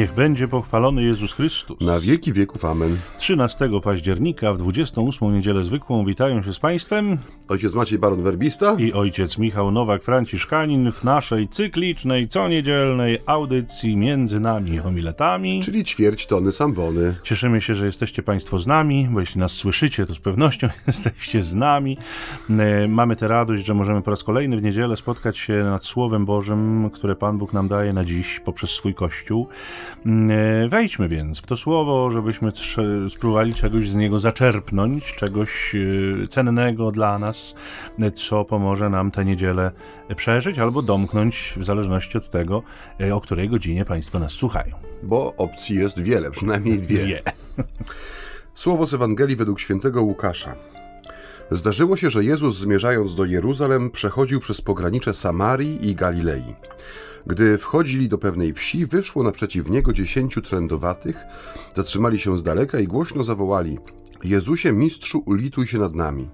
Niech będzie pochwalony Jezus Chrystus. Na wieki wieków amen. 13 października w 28 niedzielę zwykłą witają się z Państwem Ojciec Maciej Baron Werbista. i ojciec Michał Nowak-Franciszkanin w naszej cyklicznej, co niedzielnej audycji między nami homiletami. Czyli ćwierć tony sambony. Cieszymy się, że jesteście Państwo z nami, bo jeśli nas słyszycie, to z pewnością jesteście z nami. E, Mamy tę radość, że możemy po raz kolejny w niedzielę spotkać się nad Słowem Bożym, które Pan Bóg nam daje na dziś poprzez swój Kościół. E, Wejdźmy więc w to Słowo, żebyśmy spróbowali czegoś z niego zaczerpnąć, czegoś e, cennego dla nas, e, co pomoże nam tę niedzielę przeżyć albo domknąć, w zależności od tego, o której godzinie Państwo nas słuchają. Bo opcji jest wiele, przynajmniej dwie. Dwie. Słowo z Ewangelii według świętego Łukasza. Zdarzyło się, że Jezus zmierzając do Jeruzalem przechodził przez pogranicze Samarii i Galilei. Gdy wchodzili do pewnej wsi, wyszło naprzeciw niego dziesięciu trędowatych, zatrzymali się z daleka i głośno zawołali: Jezusie, mistrzu, ulituj się nad nami.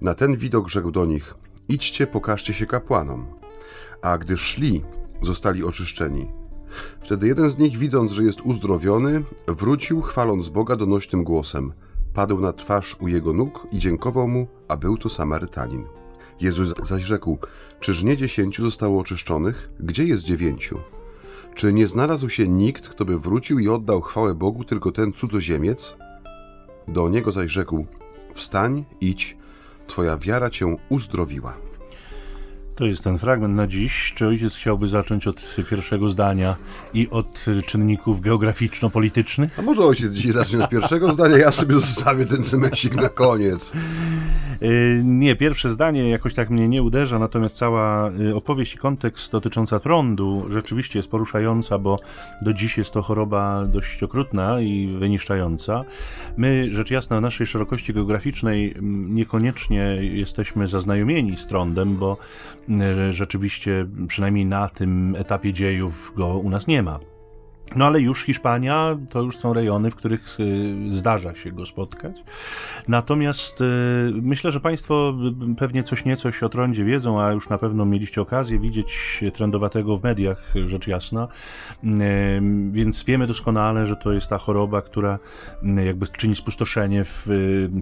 Na ten widok rzekł do nich: Idźcie, pokażcie się kapłanom. A gdy szli, zostali oczyszczeni. Wtedy jeden z nich, widząc, że jest uzdrowiony, wrócił, chwaląc Boga donośnym głosem. Padł na twarz u jego nóg i dziękował mu, a był to Samarytanin. Jezus zaś rzekł: Czyż nie dziesięciu zostało oczyszczonych? Gdzie jest dziewięciu? Czy nie znalazł się nikt, kto by wrócił i oddał chwałę Bogu, tylko ten cudzoziemiec? Do niego zaś rzekł: Wstań, idź, twoja wiara cię uzdrowiła. To jest ten fragment na dziś. Czy ojciec chciałby zacząć od pierwszego zdania i od czynników geograficzno-politycznych? A może ojciec dzisiaj zacznie od pierwszego zdania, ja sobie zostawię ten semesik na koniec. Yy, Nie, pierwsze zdanie jakoś tak mnie nie uderza, natomiast cała yy, opowieść i kontekst dotycząca trądu rzeczywiście jest poruszająca, bo do dziś jest to choroba dość okrutna i wyniszczająca. My, rzecz jasna, w naszej szerokości geograficznej mm, niekoniecznie jesteśmy zaznajomieni z trądem, bo rzeczywiście przynajmniej na tym etapie dziejów go u nas nie ma. No ale już Hiszpania to już są rejony, w których y, zdarza się go spotkać. Natomiast y, myślę, że Państwo y, pewnie coś niecoś o trądzie wiedzą, a już na pewno mieliście okazję widzieć trendowatego w mediach, rzecz jasna. Więc wiemy doskonale, że to jest ta choroba, która jakby czyni spustoszenie w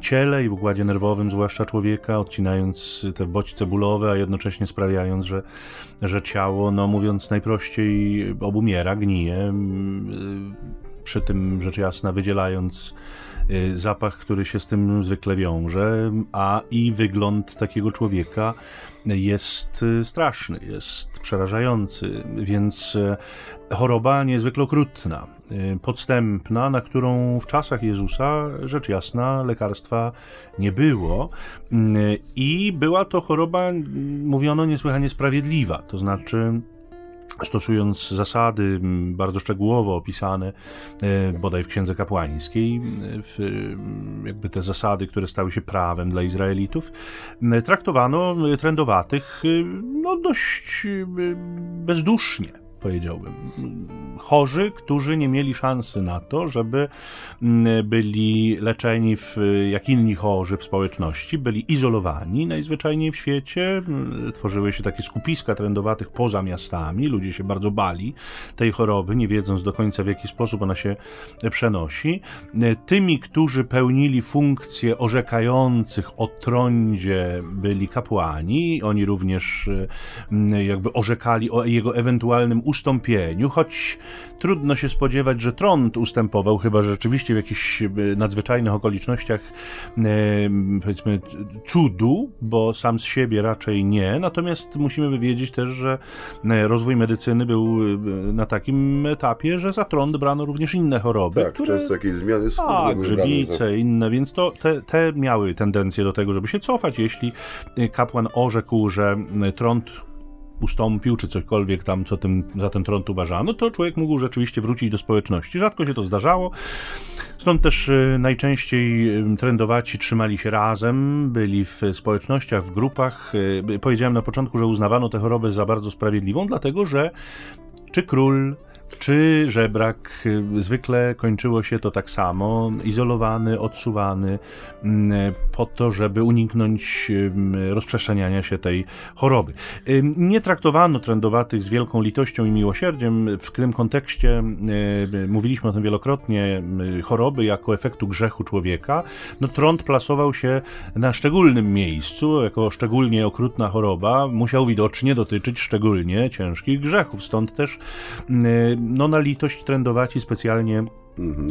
ciele i w układzie nerwowym, zwłaszcza człowieka, odcinając te bodźce bólowe, a jednocześnie sprawiając, że, że ciało, no mówiąc najprościej, obumiera, gnije przy tym rzecz jasna wydzielając y, zapach, który się z tym zwykle wiąże, a i wygląd takiego człowieka jest y, straszny, jest przerażający, więc y, choroba niezwykle okrutna, y, podstępna, na którą w czasach Jezusa, rzecz jasna, lekarstwa nie było y, i była to choroba, mówiono, niesłychanie sprawiedliwa, to znaczy stosując zasady m, bardzo szczegółowo opisane e, bodaj w Księdze Kapłańskiej, e, w, m, jakby te zasady, które stały się prawem dla Izraelitów, traktowano trędowatych e, no, dość bezdusznie. Powiedziałbym. Chorzy, którzy nie mieli szansy na to, żeby mm, byli leczeni, w, jak inni chorzy w społeczności, byli izolowani najzwyczajniej w świecie. Mm, Tworzyły się takie skupiska trendowatych poza miastami. Ludzie się bardzo bali tej choroby, nie wiedząc do końca w jaki sposób ona się przenosi. Tymi, którzy pełnili funkcje orzekających o trądzie, byli kapłani. Oni również mm, jakby orzekali o jego ewentualnym ustąpieniu, choć trudno się spodziewać, że trąd ustępował, chyba że rzeczywiście w jakichś e, nadzwyczajnych okolicznościach, e, powiedzmy, cudu, bo sam z siebie raczej nie. Natomiast musimy wiedzieć też, że e, rozwój medycyny był na takim etapie, że za trąd brano również inne choroby. Tak, które... często jakieś zmiany skóry Tak, brane za- grzybice, inne, więc to te, te miały tendencję do tego, żeby się cofać. Jeśli kapłan orzekł, że trąd ustąpił, czy cośkolwiek tam, co tym, za ten trąd uważano, to człowiek mógł rzeczywiście wrócić do społeczności. Rzadko się to zdarzało. Stąd też y, najczęściej trendowaci trzymali się razem, byli w społecznościach, w grupach. Y, Powiedziałem na początku, że uznawano tę chorobę za bardzo sprawiedliwą, dlatego że czy król, czy żebrak. Zwykle kończyło się to tak samo, izolowany, odsuwany, mm, po to, żeby uniknąć rozprzestrzeniania się tej choroby. Nie traktowano trędowatych z wielką litością i miłosierdziem. W tym kontekście mówiliśmy o tym wielokrotnie, choroby jako efektu grzechu człowieka. No, trąd plasował się na szczególnym miejscu, jako szczególnie okrutna choroba, musiał widocznie dotyczyć szczególnie ciężkich grzechów. Stąd też no, na litość trędowaci specjalnie.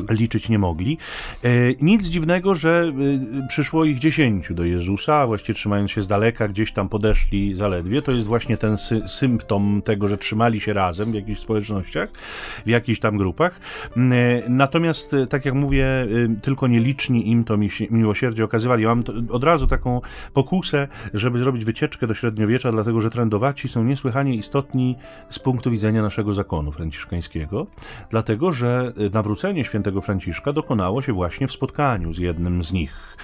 Liczyć nie mogli. E, nic dziwnego, że e, przyszło ich dziesięciu do Jezusa, a właściwie trzymając się z daleka, gdzieś tam podeszli zaledwie. To jest właśnie ten sy symptom tego, że trzymali się razem w jakichś społecznościach, w jakichś tam grupach. E, natomiast, tak jak mówię, tylko nieliczni im to miłosierdzie okazywali. Mam od razu taką pokusę, żeby zrobić wycieczkę do średniowiecza, dlatego że trendowaci są niesłychanie istotni z punktu widzenia naszego zakonu franciszkańskiego, dlatego że nawrócenie nawrócenie świętego Franciszka dokonało się właśnie w spotkaniu z jednym z nich.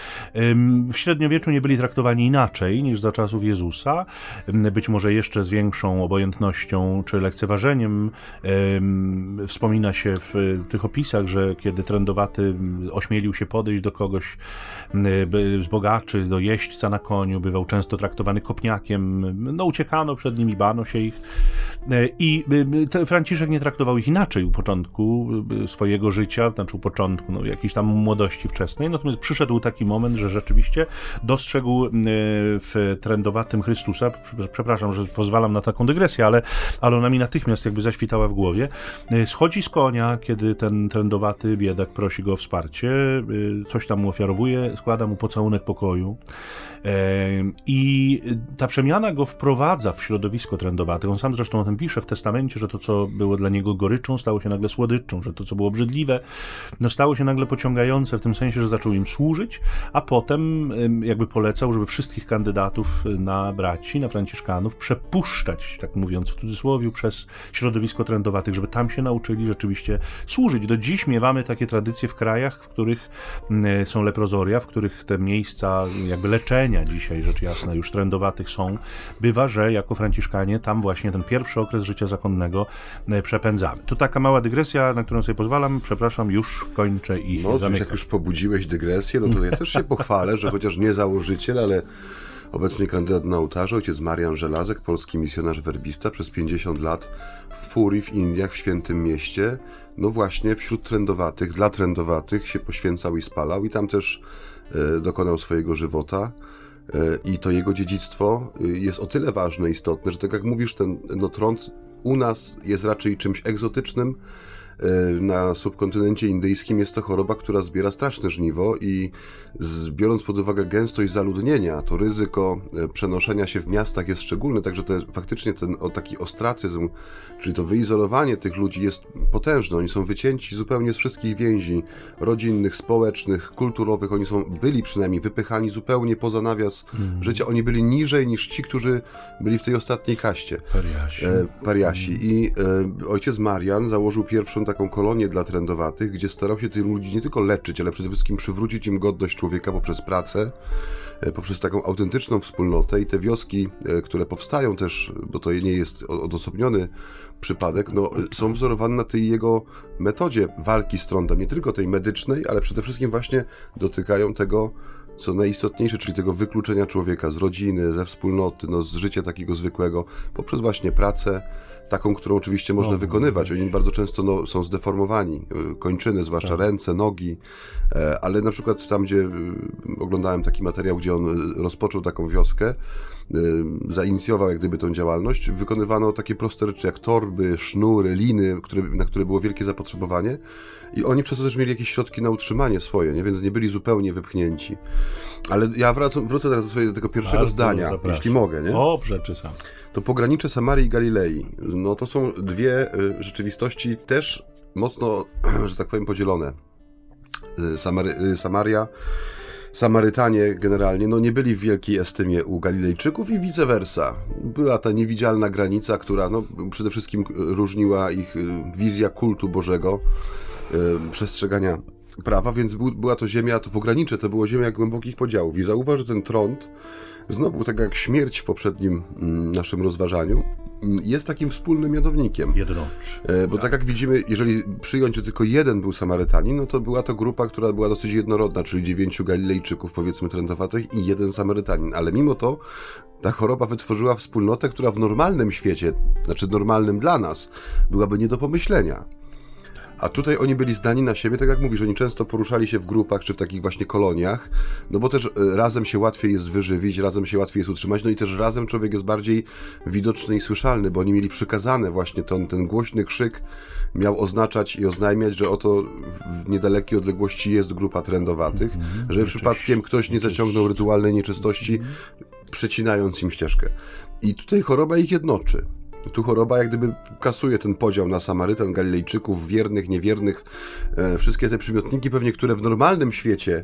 W średniowieczu nie byli traktowani inaczej niż za czasów Jezusa, być może jeszcze z większą obojętnością czy lekceważeniem. Wspomina się w tych opisach, że kiedy trędowaty ośmielił się podejść do kogoś z bogaczy, do jeźdźca na koniu, bywał często traktowany kopniakiem, no uciekano przed nimi, bano się ich. E, I Franciszek nie traktował ich inaczej u początku swojego życia, znaczy u początku, no, jakiejś tam młodości wczesnej, natomiast przyszedł taki moment, że rzeczywiście dostrzegł e, w trendowatym Chrystusa, przepraszam, że pozwalam na taką dygresję, ale, ale ona mi natychmiast jakby zaświtała w głowie, e, schodzi z konia, kiedy ten trendowaty biedak prosi go o wsparcie, coś tam mu ofiarowuje, składa mu pocałunek pokoju i ta przemiana go wprowadza w środowisko trendowate. On sam zresztą o tym pisze w testamencie, że to, co było dla niego goryczą, stało się nagle słodyczą, że to, co było obrzydliwe, no stało się nagle pociągające w tym sensie, że zaczął im służyć, a potem jakby polecał, żeby wszystkich kandydatów na braci, na franciszkanów przepuszczać, tak mówiąc w cudzysłowie, przez środowisko trendowatych, żeby tam się nauczyli rzeczywiście służyć. Do dziś miewamy takie tradycje w krajach, w których są leprozoria, w których te miejsca jakby leczenia dzisiaj, rzecz jasna, już trendowatych są. Bywa, że jako franciszkanie tam właśnie ten pierwszy okres życia zakonnego e, przepędzamy. To taka mała dygresja, na którą sobie pozwalam. Przepraszam, już kończę i no, zamykam. Jak już pobudziłeś dygresję, no to ja też się pochwalę, że chociaż nie założyciel, ale obecnie kandydat na ołtarze, ojciec Marian Żelazek, polski misjonarz werbista, przez 50 lat w Puri w Indiach, w Świętym Mieście, no właśnie wśród trendowatych, dla trendowatych się poświęcał i spalał i tam też e, dokonał swojego żywota. E, I to jego dziedzictwo e, jest o tyle ważne, istotne, że tak jak mówisz, ten no, trąd u nas jest raczej czymś egzotycznym, na subkontynencie indyjskim jest to choroba, która zbiera straszne żniwo i biorąc pod uwagę gęstość zaludnienia, to ryzyko e, przenoszenia się w miastach jest szczególne, także to faktycznie ten o taki ostracyzm, czyli to wyizolowanie tych ludzi jest potężne. Oni są wycięci zupełnie z wszystkich więzi rodzinnych, społecznych, kulturowych. Oni są, byli przynajmniej wypychani zupełnie poza nawias mm. życia. Oni byli niżej niż ci, którzy byli w tej ostatniej kaście. Pariasi. E, pariasi. I e, ojciec Marian założył pierwszą taką kolonię dla trendowatych, gdzie starał się tych ludzi nie tylko leczyć, ale przede wszystkim przywrócić im godność człowieka poprzez pracę, e, poprzez taką autentyczną wspólnotę. I te wioski, e, które powstają też, bo to nie jest odosobniony przypadek, no, e, są wzorowane na tej jego metodzie walki z trądem, nie tylko tej medycznej, ale przede wszystkim właśnie dotykają tego, co najistotniejsze, czyli tego wykluczenia człowieka z rodziny, ze wspólnoty, no, z życia takiego zwykłego, poprzez właśnie pracę, taką, którą oczywiście można no, wykonywać. Oni bardzo często no, są zdeformowani, y, kończyny, zwłaszcza tak. ręce, nogi, e, ale na przykład tam, gdzie y, oglądałem taki materiał, gdzie on rozpoczął taką wioskę, y, zainicjował jak gdyby tą działalność, wykonywano takie proste rzeczy jak torby, sznury, liny, które, na które było wielkie zapotrzebowanie i oni przez to też mieli jakieś środki na utrzymanie swoje, nie? więc nie byli zupełnie wypchnięci. Ale ja wracam, wrócę teraz do swojego tego pierwszego Bardzo zdania, jeśli mogę. Nie? O, rzeczy sam. To pogranicze Samarii i Galilei. No to są dwie y, rzeczywistości też mocno, że tak powiem, podzielone. Y, Samary, y, Samaria Samarytanie generalnie no, nie byli w wielkiej estymie u Galilejczyków i vice versa. Była ta niewidzialna granica, która no, przede wszystkim różniła ich wizja kultu Bożego, przestrzegania prawa, więc był, była to ziemia, to pogranicze, to było ziemia głębokich podziałów. I zauważ, że ten trąd, znowu tak jak śmierć w poprzednim mm, naszym rozważaniu, mm, jest takim wspólnym mianownikiem. Jednoczy. E, Bo tak jak widzimy, jeżeli przyjąć, że tylko jeden był Samarytanin, no to była to grupa, która była dosyć jednorodna, czyli dziewięciu Galilejczyków, powiedzmy, trędowatych i jeden Samarytanin. Ale mimo to ta choroba wytworzyła wspólnotę, która w normalnym świecie, znaczy normalnym dla nas, byłaby nie do pomyślenia. A tutaj oni byli zdani na siebie, tak jak mówisz, oni często poruszali się w grupach czy w takich właśnie koloniach, no bo też e, razem się łatwiej jest wyżywić, razem się łatwiej jest utrzymać, no i też razem człowiek jest bardziej widoczny i słyszalny, bo oni mieli przykazane właśnie ten, ten głośny krzyk miał oznaczać i oznajmiać, że oto w niedalekiej odległości jest grupa trendowatych, mm -hmm, żeby przypadkiem ktoś nie zaciągnął rytualnej nieczystości, -hmm. przecinając im ścieżkę. I tutaj choroba ich jednoczy. Tu choroba jak gdyby kasuje ten podział na Samarytan, Galilejczyków, wiernych, niewiernych. E, wszystkie te przymiotniki pewnie, które w normalnym świecie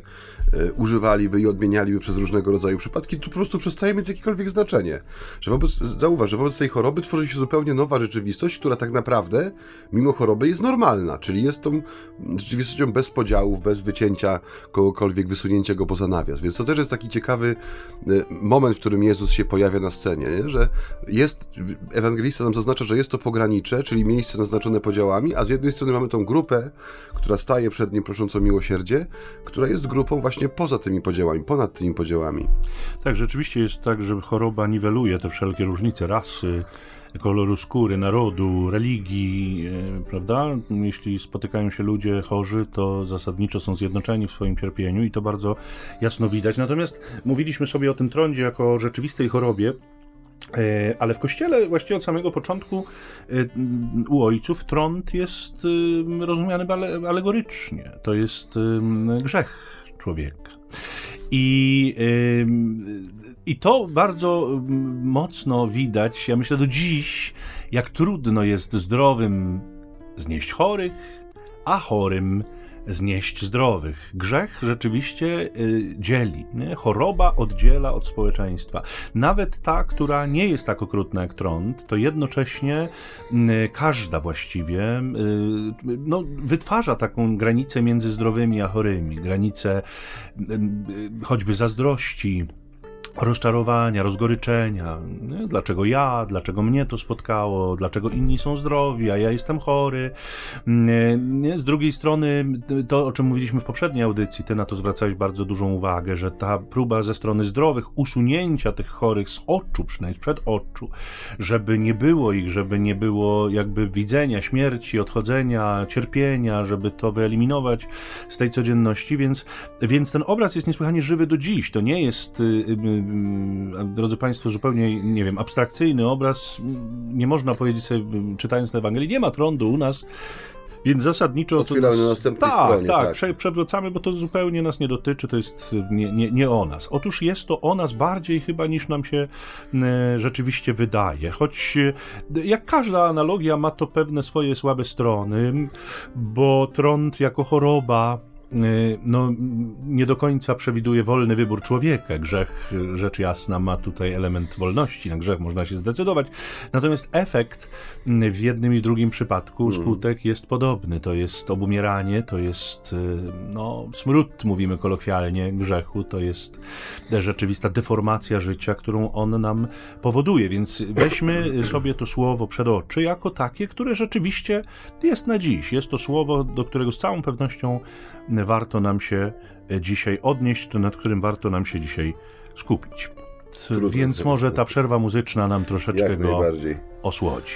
używaliby i odmienialiby przez różnego rodzaju przypadki, tu po prostu przestaje mieć jakiekolwiek znaczenie. Że wobec, zauważ, że wobec tej choroby tworzy się zupełnie nowa rzeczywistość, która tak naprawdę, mimo choroby, jest normalna, czyli jest tą rzeczywistością bez podziałów, bez wycięcia kogokolwiek, wysunięcia go poza nawias. Więc to też jest taki ciekawy e, moment, w którym Jezus się pojawia na scenie, nie? że jest ewangelista lista nam zaznacza, że jest to pogranicze, czyli miejsce naznaczone podziałami, a z jednej strony mamy tą grupę, która staje przed nim prosząc o miłosierdzie, która jest grupą właśnie poza tymi podziałami, ponad tymi podziałami. Tak, rzeczywiście jest tak, że choroba niweluje te wszelkie różnice rasy, koloru skóry, narodu, religii, e, prawda? Jeśli spotykają się ludzie chorzy, to zasadniczo są zjednoczeni w swoim cierpieniu i to bardzo jasno widać. Natomiast mówiliśmy sobie o tym trądzie jako o rzeczywistej chorobie, E, ale w kościele właściwie od samego początku e, u ojców trąd jest rozumiany alegorycznie. To jest grzech człowieka. I, I to bardzo mocno widać, ja myślę do dziś, jak trudno jest zdrowym znieść chorych, a chorym znieść zdrowych. Grzech rzeczywiście y, dzieli. Nie? Choroba oddziela od społeczeństwa. Nawet ta, która nie jest tak okrutna jak trąd, to jednocześnie y, każda właściwie y, no, wytwarza taką granicę między zdrowymi a chorymi. Granicę choćby zazdrości, rozczarowania, rozgoryczenia. Dlaczego ja? Dlaczego mnie to spotkało? Dlaczego inni są zdrowi, a ja jestem chory? Z drugiej strony, to o czym mówiliśmy w poprzedniej audycji, ty na to zwracałeś bardzo dużą uwagę, że ta próba ze strony zdrowych usunięcia tych chorych z oczu, przynajmniej przed oczu, żeby nie było ich, żeby nie było jakby widzenia śmierci, odchodzenia, cierpienia, żeby to wyeliminować z tej codzienności, więc, więc ten obraz jest niesłychanie żywy do dziś. To nie jest y, y, drodzy Państwo, zupełnie, nie wiem, abstrakcyjny obraz. Nie można powiedzieć sobie, czytając tę Ewangelię, nie ma trądu u nas, więc zasadniczo. Otwieramy to na następnej tak, stronie. Tak, tak, przewracamy, bo to zupełnie nas nie dotyczy, to jest nie, nie, nie o nas. Otóż jest to o nas bardziej chyba niż nam się e, rzeczywiście wydaje. Choć e, jak każda analogia ma to pewne swoje słabe strony, bo trąd jako choroba Y, no, nie do końca przewiduje wolny wybór człowieka. Grzech, rzecz jasna, ma tutaj element wolności. Na grzech można się zdecydować. Natomiast efekt w jednym i drugim przypadku, mm. skutek jest podobny. To jest obumieranie, to jest y, no, smród, mówimy kolokwialnie, grzechu. To jest rzeczywista deformacja życia, którą on nam powoduje. Więc weźmy sobie to słowo przed oczy jako takie, które rzeczywiście jest na dziś. Jest to słowo, do którego z całą pewnością warto nam się dzisiaj odnieść, czy nad którym warto nam się dzisiaj skupić. Trudno Więc może ta przerwa muzyczna nam troszeczkę go osłodzi.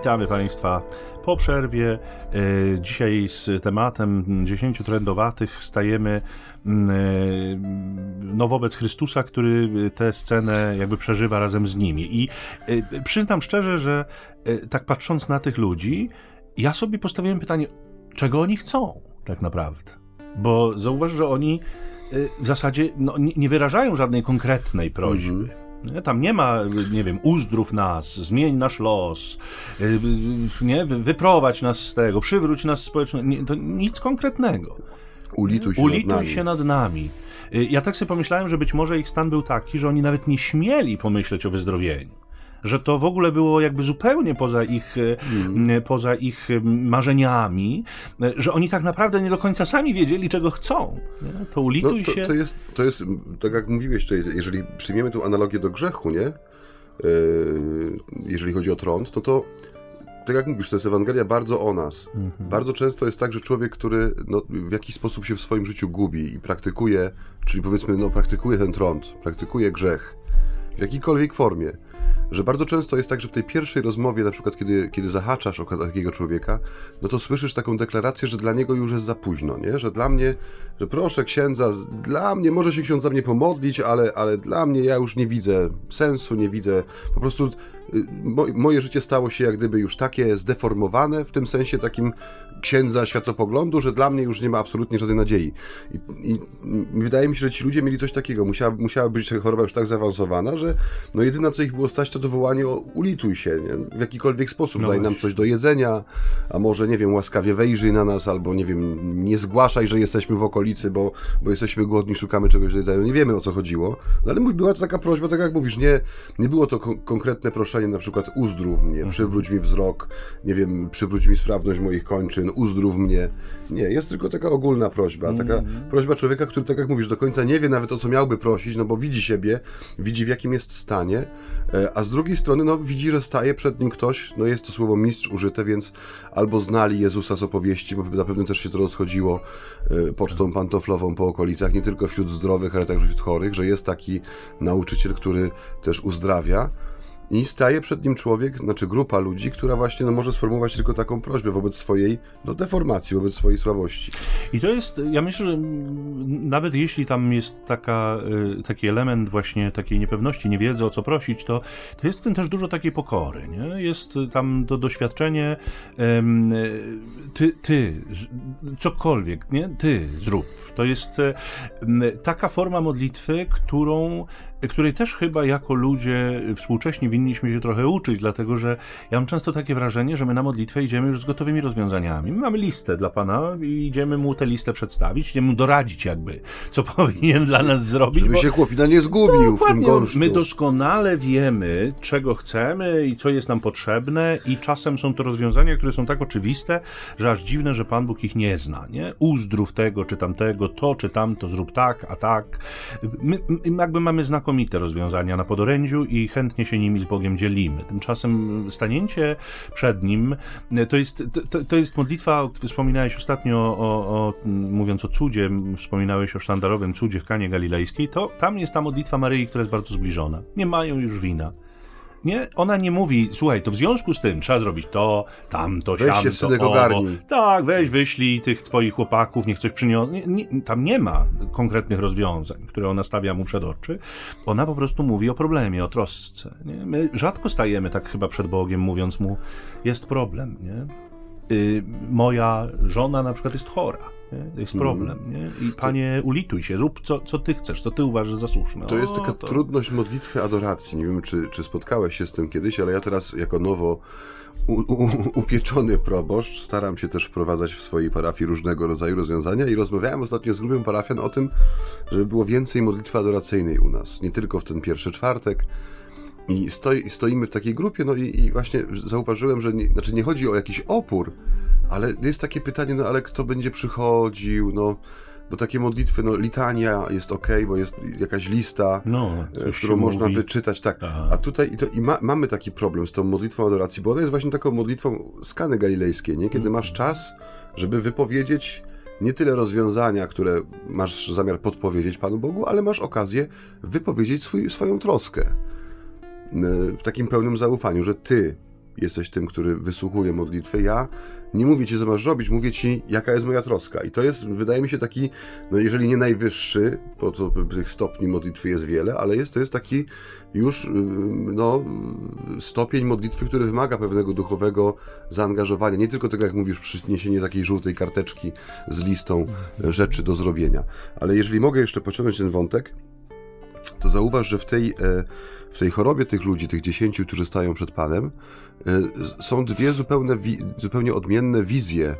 Witamy Państwa po przerwie. E, dzisiaj z tematem 10 trendowatych stajemy mm, e, no, wobec Chrystusa, który tę scenę jakby przeżywa razem z nimi. I e, przyznam szczerze, że tak patrząc na tych ludzi, ja sobie postawiłem pytanie, czego oni chcą tak naprawdę. Bo zauważ, że oni w zasadzie no, nie wyrażają żadnej konkretnej prośby. Mm -hmm. Tam nie ma, nie wiem, uzdrów nas, zmień nasz los, y, nie? wyprowadź nas z tego, przywróć nas społecznie. Nie, to nic konkretnego. Ulituj się Ulituj nad nami. się nad nami. Y, ja tak sobie pomyślałem, że być może ich stan był taki, że oni nawet nie śmieli pomyśleć o wyzdrowieniu że to w ogóle było jakby zupełnie poza ich, mm. poza ich marzeniami, że oni tak naprawdę nie do końca sami wiedzieli, czego chcą. Nie? To ulituj no, to, się. To jest, to jest, tak jak mówiłeś, to jeżeli przyjmiemy tę analogię do grzechu, nie? E, jeżeli chodzi o trąd, to to tak jak mówisz, to jest Ewangelia bardzo o nas. Mhm. Bardzo często jest tak, że człowiek, który no, w jakiś sposób się w swoim życiu gubi i praktykuje, czyli powiedzmy, no, praktykuje ten trąd, praktykuje grzech w jakiejkolwiek formie, że bardzo często jest tak, że w tej pierwszej rozmowie, na przykład kiedy, kiedy zahaczasz o takiego człowieka, no to słyszysz taką deklarację, że dla niego już jest za późno, nie? Że dla mnie, że proszę księdza, dla mnie, może się ksiądz za mnie pomodlić, ale, ale dla mnie ja już nie widzę sensu, nie widzę, po prostu y, moje życie stało się jak gdyby już takie zdeformowane, w tym sensie takim księdza światopoglądu, że dla mnie już nie ma absolutnie żadnej nadziei. I, i wydaje mi się, że ci ludzie mieli coś takiego. Musiała, musiała być choroba już tak zaawansowana, że no jedyne, co ich było stać, to to wołanie o ulituj się, nie? w jakikolwiek sposób. No Daj nam coś do jedzenia, a może, nie wiem, łaskawie wejrzyj na nas, albo, nie wiem, nie zgłaszaj, że jesteśmy w okolicy, bo, bo jesteśmy głodni, szukamy czegoś do jedzenia. Nie wiemy, o co chodziło. No ale była to taka prośba, tak jak mówisz, nie, nie było to kon konkretne proszenie, na przykład uzdrów mnie, mhm. przywróć mi wzrok, nie wiem, przywróć mi sprawność moich kończyn, uzdrów mnie. Nie, jest tylko taka ogólna prośba. Taka mm. prośba człowieka, który, tak jak mówisz, do końca nie wie nawet o co miałby prosić, no bo widzi siebie, widzi w jakim jest stanie, e, a z drugiej strony, no widzi, że staje przed nim ktoś, no jest to słowo mistrz użyte, więc albo znali Jezusa z opowieści, bo zapewne też się to rozchodziło e, pocztą pantoflową po okolicach, nie tylko wśród zdrowych, ale także wśród chorych, że jest taki nauczyciel, który też uzdrawia. I staje przed nim człowiek, znaczy grupa ludzi, która właśnie no, może sformułować tylko taką prośbę wobec swojej no, deformacji, wobec swojej słabości. I to jest, ja myślę, że nawet jeśli tam jest taka, y, taki element właśnie takiej niepewności, nie wiedzy o co prosić, to, to jest w tym też dużo takiej pokory. Nie? Jest tam to doświadczenie ty, ty, cokolwiek, nie? Ty zrób. To jest taka forma modlitwy, którą której też chyba jako ludzie współcześnie winniśmy się trochę uczyć, dlatego że ja mam często takie wrażenie, że my na modlitwę idziemy już z gotowymi rozwiązaniami. My mamy listę dla Pana i idziemy mu tę listę przedstawić, idziemy mu doradzić jakby, co powinien dla nas zrobić. Żeby bo... się chłopina nie zgubił w tym gąszczu. My doskonale wiemy, czego chcemy i co jest nam potrzebne i czasem są to rozwiązania, które są tak oczywiste, że aż dziwne, że Pan Bóg ich nie zna, nie? Uzdrów tego, czy tamtego, to, czy tamto, zrób tak, a tak. My, my jakby mamy znakomite znakomite rozwiązania na podorędziu i chętnie się nimi z Bogiem dzielimy. Tymczasem stanięcie przed Nim to jest, to, to jest modlitwa, wspominałeś ostatnio, o, o, mówiąc o cudzie, wspominałeś o sztandarowym cudzie w Kanie Galilejskiej, to tam jest ta modlitwa Maryi, która jest bardzo zbliżona. Nie mają już wina. Nie? Ona nie mówi, słuchaj, to w związku z tym trzeba zrobić to, tamto, weź siamto, się synek ogarnij. Tak, weź, wyślij tych twoich chłopaków, niech coś przyniosą. Tam nie ma konkretnych rozwiązań, które ona stawia mu przed oczy. Ona po prostu mówi o problemie, o trosce. Nie? My rzadko stajemy tak chyba przed Bogiem, mówiąc mu, jest problem, nie? Y, moja żona na przykład jest chora. To jest mhm. problem. Nie? I panie, ulituj się, rób co, co ty chcesz, co ty uważasz za słuszne. To jest taka to... trudność modlitwy adoracji. Nie wiem, czy, czy spotkałeś się z tym kiedyś, ale ja teraz jako nowo u, u, upieczony proboszcz staram się też wprowadzać w swojej parafii różnego rodzaju rozwiązania i rozmawiałem ostatnio z grupą parafian o tym, żeby było więcej modlitwy adoracyjnej u nas. Nie tylko w ten pierwszy czwartek, i stoi, stoimy w takiej grupie, no i, i właśnie zauważyłem, że nie, znaczy nie chodzi o jakiś opór, ale jest takie pytanie, no ale kto będzie przychodził, no bo takie modlitwy, no litania jest ok, bo jest jakaś lista, no, e, którą można mówi. wyczytać, tak. Aha. A tutaj i, to, i ma, mamy taki problem z tą modlitwą adoracji, bo ona jest właśnie taką modlitwą skany galilejskiej, nie? Kiedy hmm. masz czas, żeby wypowiedzieć nie tyle rozwiązania, które masz zamiar podpowiedzieć Panu Bogu, ale masz okazję wypowiedzieć swój, swoją troskę w takim pełnym zaufaniu, że Ty jesteś tym, który wysłuchuje modlitwy. Ja nie mówię ci, co masz robić, mówię ci, jaka jest moja troska. I to jest, wydaje mi się, taki, no jeżeli nie najwyższy, bo to tych stopni modlitwy jest wiele, ale jest, to jest taki już no, stopień modlitwy, który wymaga pewnego duchowego zaangażowania. Nie tylko tego, jak mówisz, przyniesienie takiej żółtej karteczki z listą rzeczy do zrobienia. Ale jeżeli mogę jeszcze pociągnąć ten wątek, to zauważ, że w tej, e, w tej chorobie tych ludzi, tych dziesięciu, którzy stają przed Panem, e, są dwie zupełnie, zupełnie odmienne wizje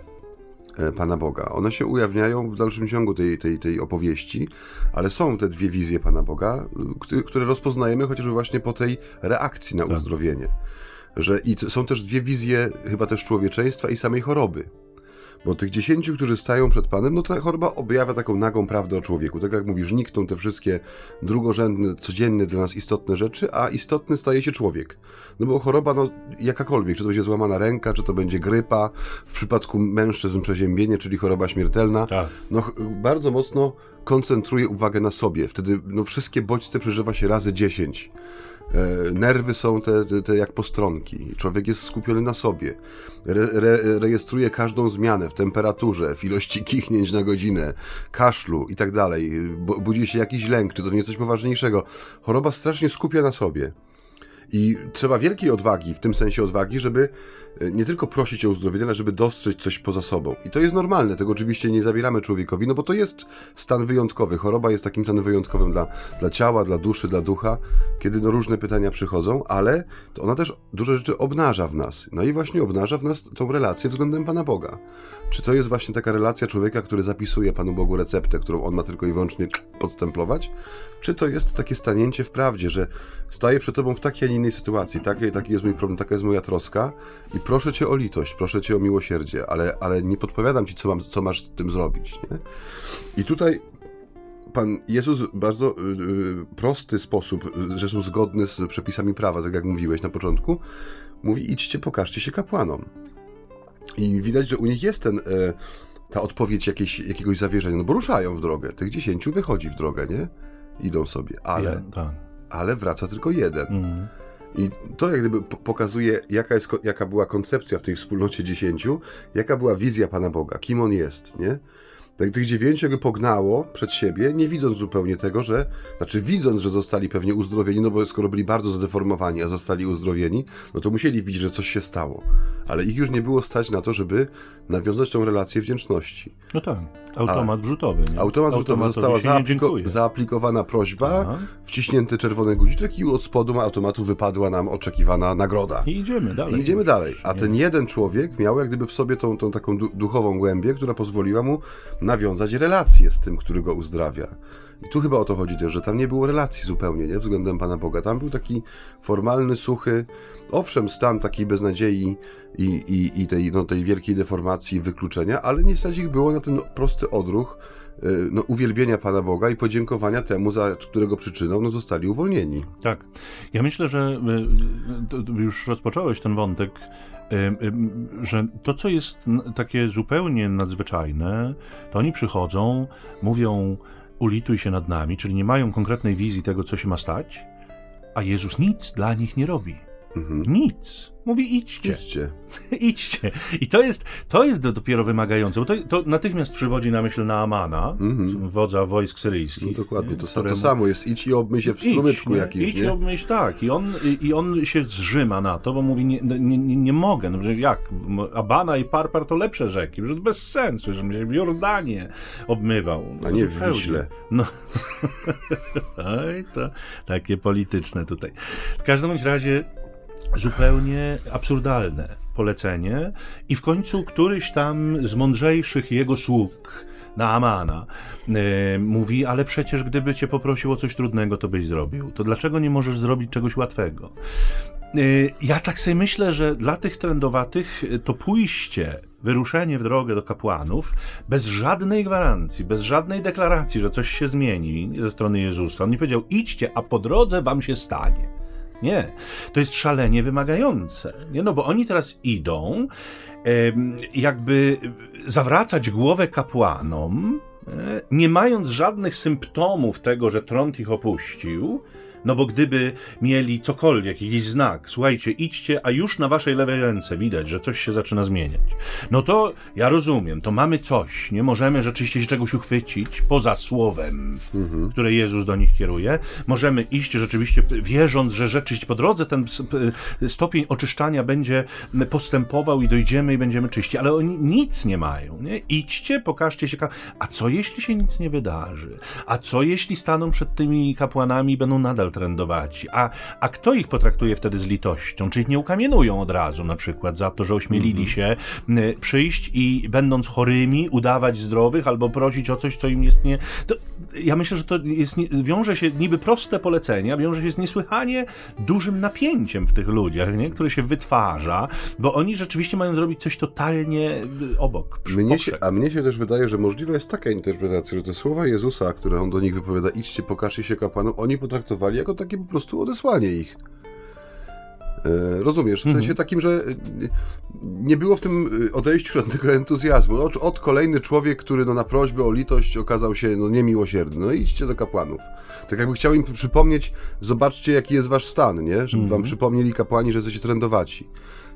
e, Pana Boga. One się ujawniają w dalszym ciągu tej, tej, tej opowieści, ale są te dwie wizje Pana Boga, które rozpoznajemy chociażby właśnie po tej reakcji na tak. uzdrowienie. Że i są też dwie wizje chyba też człowieczeństwa i samej choroby. Bo tych dziesięciu, którzy stają przed Panem, no ta choroba objawia taką nagą prawdę o człowieku. Tak jak mówisz, nikną te wszystkie drugorzędne, codzienne dla nas istotne rzeczy, a istotny staje się człowiek. No bo choroba, no jakakolwiek, czy to będzie złamana ręka, czy to będzie grypa, w przypadku mężczyzn przeziębienie, czyli choroba śmiertelna, tak. no bardzo mocno koncentruje uwagę na sobie. Wtedy no, wszystkie bodźce przeżywa się razy dziesięć. E, nerwy są te, te, te, jak postronki. Człowiek jest skupiony na sobie. Re, re, rejestruje każdą zmianę w temperaturze, w ilości kichnięć na godzinę, kaszlu i tak dalej. Budzi się jakiś lęk, czy to nie coś poważniejszego. Choroba strasznie skupia na sobie. I trzeba wielkiej odwagi, w tym sensie odwagi, żeby nie tylko prosić o uzdrowienie, ale żeby dostrzec coś poza sobą. I to jest normalne, tego oczywiście nie zabieramy człowiekowi, no bo to jest stan wyjątkowy. Choroba jest takim stanem wyjątkowym dla, dla ciała, dla duszy, dla ducha, kiedy no różne pytania przychodzą, ale to ona też dużo rzeczy obnaża w nas. No i właśnie obnaża w nas tą relację względem Pana Boga. Czy to jest właśnie taka relacja człowieka, który zapisuje Panu Bogu receptę, którą on ma tylko i wyłącznie podstemplować? Czy to jest takie stanięcie w prawdzie, że staję przed Tobą w takiej, a nie innej sytuacji, taki, taki jest mój problem, taka jest moja troska i proszę Cię o litość, proszę Cię o miłosierdzie, ale, ale nie podpowiadam Ci, co, mam, co masz z tym zrobić. Nie? I tutaj Pan Jezus w bardzo yy, prosty sposób, zresztą zgodny z przepisami prawa, tak jak mówiłeś na początku, mówi idźcie, pokażcie się kapłanom. I widać, że u nich jest ten, e, ta odpowiedź jakiegoś zawierzenia, no bo ruszają w drogę. Tych dziesięciu wychodzi w drogę, nie? Idą sobie, ale, ja, tak. ale wraca tylko jeden. Mm. I to jak gdyby pokazuje, jaka, jest, jaka była koncepcja w tej wspólnocie dziesięciu, jaka była wizja Pana Boga, kim On jest, nie? Tak tych dziewięciu jakby pognało przed siebie, nie widząc zupełnie tego, że, znaczy widząc, że zostali pewnie uzdrowieni, no bo skoro byli bardzo zdeformowani, a zostali uzdrowieni, no to musieli widzieć, że coś się stało. Ale ich już nie było stać na to, żeby nawiązać tą relację wdzięczności. No tak, automat a, wrzutowy. Nie? Automat wrzutowy została zaapliko zaaplikowana prośba, Aha. wciśnięty czerwony guziczek i od spodu automatu wypadła nam oczekiwana nagroda. I idziemy dalej. I idziemy dalej. A ten jeden człowiek miał jak gdyby w sobie tą, tą taką duchową głębię, która pozwoliła mu nawiązać relację z tym, który go uzdrawia. I tu chyba o to chodzi też, że tam nie było relacji zupełnie, nie? Względem Pana Boga. Tam był taki formalny, suchy, owszem, stan takiej beznadziei i, i, i tej, no, tej wielkiej deformacji, wykluczenia, ale nie stać ich było na ten prosty odruch y, no, uwielbienia Pana Boga i podziękowania temu, za którego przyczyną no, zostali uwolnieni. Tak. Ja myślę, że y, już rozpocząłeś ten wątek że to, co jest takie zupełnie nadzwyczajne, to oni przychodzą, mówią ulituj się nad nami, czyli nie mają konkretnej wizji tego, co się ma stać, a Jezus nic dla nich nie robi. Mhm. Nic. Mówi idźcie. Idźcie. idźcie. I to jest, to jest dopiero wymagające, bo to, to natychmiast przywodzi na myśl Naamana, mhm. wodza wojsk syryjskich. No dokładnie, to, któremu... to samo jest. Idź i obmyj się w strumyczku jakimś, Idź nie? i obmyj się, tak. I on, I on się zrzyma na to, bo mówi, nie, nie, nie, nie mogę. No, że jak? Abana i Parpar to lepsze rzeki, że bez sensu, żebym się w Jordanie obmywał. No, A nie w Wiśle. No. Oj, to takie polityczne tutaj. W każdym razie zupełnie absurdalne polecenie i w końcu któryś tam z mądrzejszych jego sług na Amana yy, mówi, ale przecież gdyby cię poprosił o coś trudnego, to byś zrobił. To dlaczego nie możesz zrobić czegoś łatwego? Yy, ja tak sobie myślę, że dla tych trendowatych to pójście wyruszenie w drogę do kapłanów bez żadnej gwarancji, bez żadnej deklaracji, że coś się zmieni ze strony Jezusa. On nie powiedział: idźcie, a po drodze wam się stanie. Nie. To jest szalenie wymagające. Nie? No bo oni teraz idą, jakby zawracać głowę kapłanom, e, nie mając żadnych symptomów tego, że trąd ich opuścił, No bo gdyby mieli cokolwiek, jakiś znak, słuchajcie, idźcie, a już na waszej lewej ręce widać, że coś się zaczyna zmieniać. No to ja rozumiem, to mamy coś, nie możemy rzeczywiście się czegoś uchwycić poza słowem, mhm. które Jezus do nich kieruje. Możemy iść rzeczywiście wierząc, że rzeczywiście po drodze ten stopień oczyszczania będzie postępował i dojdziemy i będziemy czyści, ale oni nic nie mają, nie? Idźcie, pokażcie się, a co jeśli się nic nie wydarzy? A co jeśli staną przed tymi kapłanami i będą nadal trendować? A, a kto ich potraktuje wtedy z litością? Czy ich nie ukamienują od razu na przykład za to, że ośmielili mhm. się przyjść i będąc chorymi, udawać zdrowych albo prosić o coś, co im jest nie... To, ja myślę, że to jest, wiąże się niby proste polecenia, wiąże się z niesłychanie dużym napięciem w tych ludziach, nie? które się wytwarza, bo oni rzeczywiście mają zrobić coś totalnie y, obok. Mnie się, a mnie się też wydaje, że możliwa jest taka interpretacja, że te słowa Jezusa, które on do nich wypowiada, idźcie, pokażcie się kapłanom, oni potraktowali jako takie po prostu odesłanie ich. E, rozumiesz? W sensie mhm. takim, że e, nie było w tym e, odejściu żadnego entuzjazmu. Od, od kolejny człowiek, który no, na prośbę o litość okazał się no, niemiłosierny. No idźcie do kapłanów. Tak jakby chciał im przypomnieć, zobaczcie jaki jest wasz stan, nie? Żeby wam mhm. przypomnieli kapłani, że jesteście trendowaci.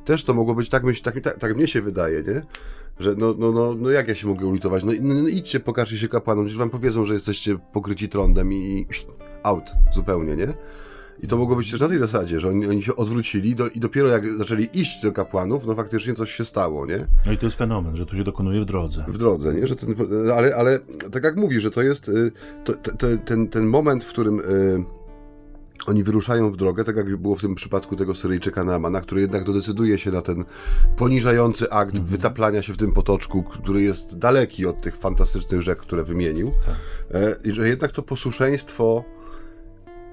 Też to mogło być tak, myśl, tak, tak, tak mnie się wydaje, nie? Że no, no, no, no jak ja się mogę ulitować? No, no, no idźcie, pokażcie się kapłanom, gdzieś wam powiedzą, że jesteście pokryci trądem i out zupełnie, nie? I to mogło być też na tej zasadzie, że oni, oni się odwrócili do, i dopiero jak zaczęli iść do kapłanów, no faktycznie coś się stało, nie? No i to jest fenomen, że to się dokonuje w drodze. W drodze, nie? Że ten, ale, ale tak jak mówi, że to jest y, to, to, ten, ten moment, w którym y, oni wyruszają w drogę, tak jak było w tym przypadku tego Syryjczyka Naamana, który jednak decyduje się na ten poniżający akt mhm. wytaplania się w tym potoczku, który jest daleki od tych fantastycznych rzek, które wymienił. Tak. I że jednak to posłuszeństwo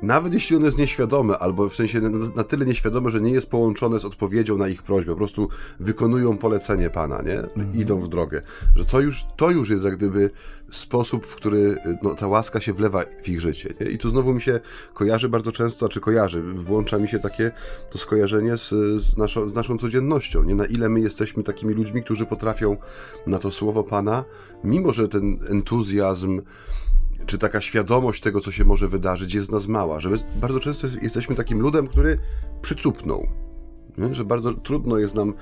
nawet jeśli ono jest nieświadome, albo w sensie na, tyle nieświadome, że nie jest połączone z odpowiedzią na ich prośbę, po prostu wykonują polecenie Pana, nie? Mhm. Idą w drogę. Że to już, to już jest jak gdyby sposób, w który no, ta łaska się wlewa w ich życie, nie? I tu znowu mi się kojarzy bardzo często, czy kojarzy, włącza mi się takie to skojarzenie z, z, naszą, z naszą codziennością, nie? Na ile my jesteśmy takimi ludźmi, którzy potrafią na to słowo Pana, mimo że ten entuzjazm, czy taka świadomość tego, co się może wydarzyć, jest nas mała, że my bardzo często jesteśmy takim ludem, który przycupnął. Nie? Że bardzo trudno jest nam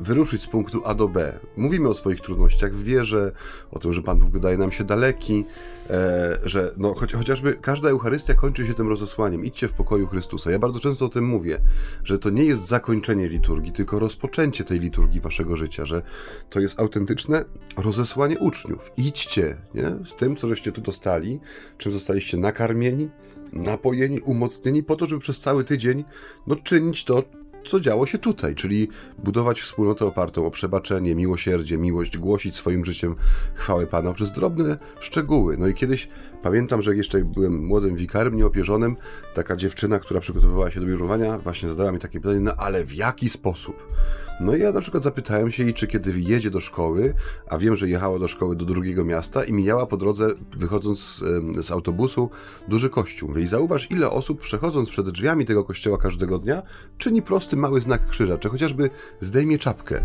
wyruszyć z punktu A do B. Mówimy o swoich trudnościach w wierze, o tym, że Pan Bóg wydaje nam się daleki, e, że no, chociażby każda Eucharystia kończy się tym rozesłaniem. Idźcie w pokoju Chrystusa. Ja bardzo często o tym mówię, że to nie jest zakończenie liturgii, tylko rozpoczęcie tej liturgii waszego życia, że to jest autentyczne rozesłanie uczniów. Idźcie nie? z tym, co żeście tu dostali, czym zostaliście nakarmieni, napojeni, umocnieni po to, żeby przez cały tydzień no, czynić to, co działo się tutaj, czyli budować wspólnotę opartą o przebaczenie, miłosierdzie, miłość, głosić swoim życiem chwałę Pana przez drobne szczegóły. No i kiedyś pamiętam, że jeszcze byłem młodym wikarem nieopierzonym, taka dziewczyna, która przygotowywała się do bierzmowania, właśnie zadała mi takie pytanie, no ale w jaki sposób? No i ja na przykład zapytałem się jej, czy kiedy jedzie do szkoły, a wiem, że jechała do szkoły do drugiego miasta i mijała po drodze, wychodząc z, z autobusu, duży kościół. Mówię, i zauważ, ile osób przechodząc przed drzwiami tego kościoła każdego dnia, czyni prosty mały znak krzyża, czy chociażby zdejmie czapkę.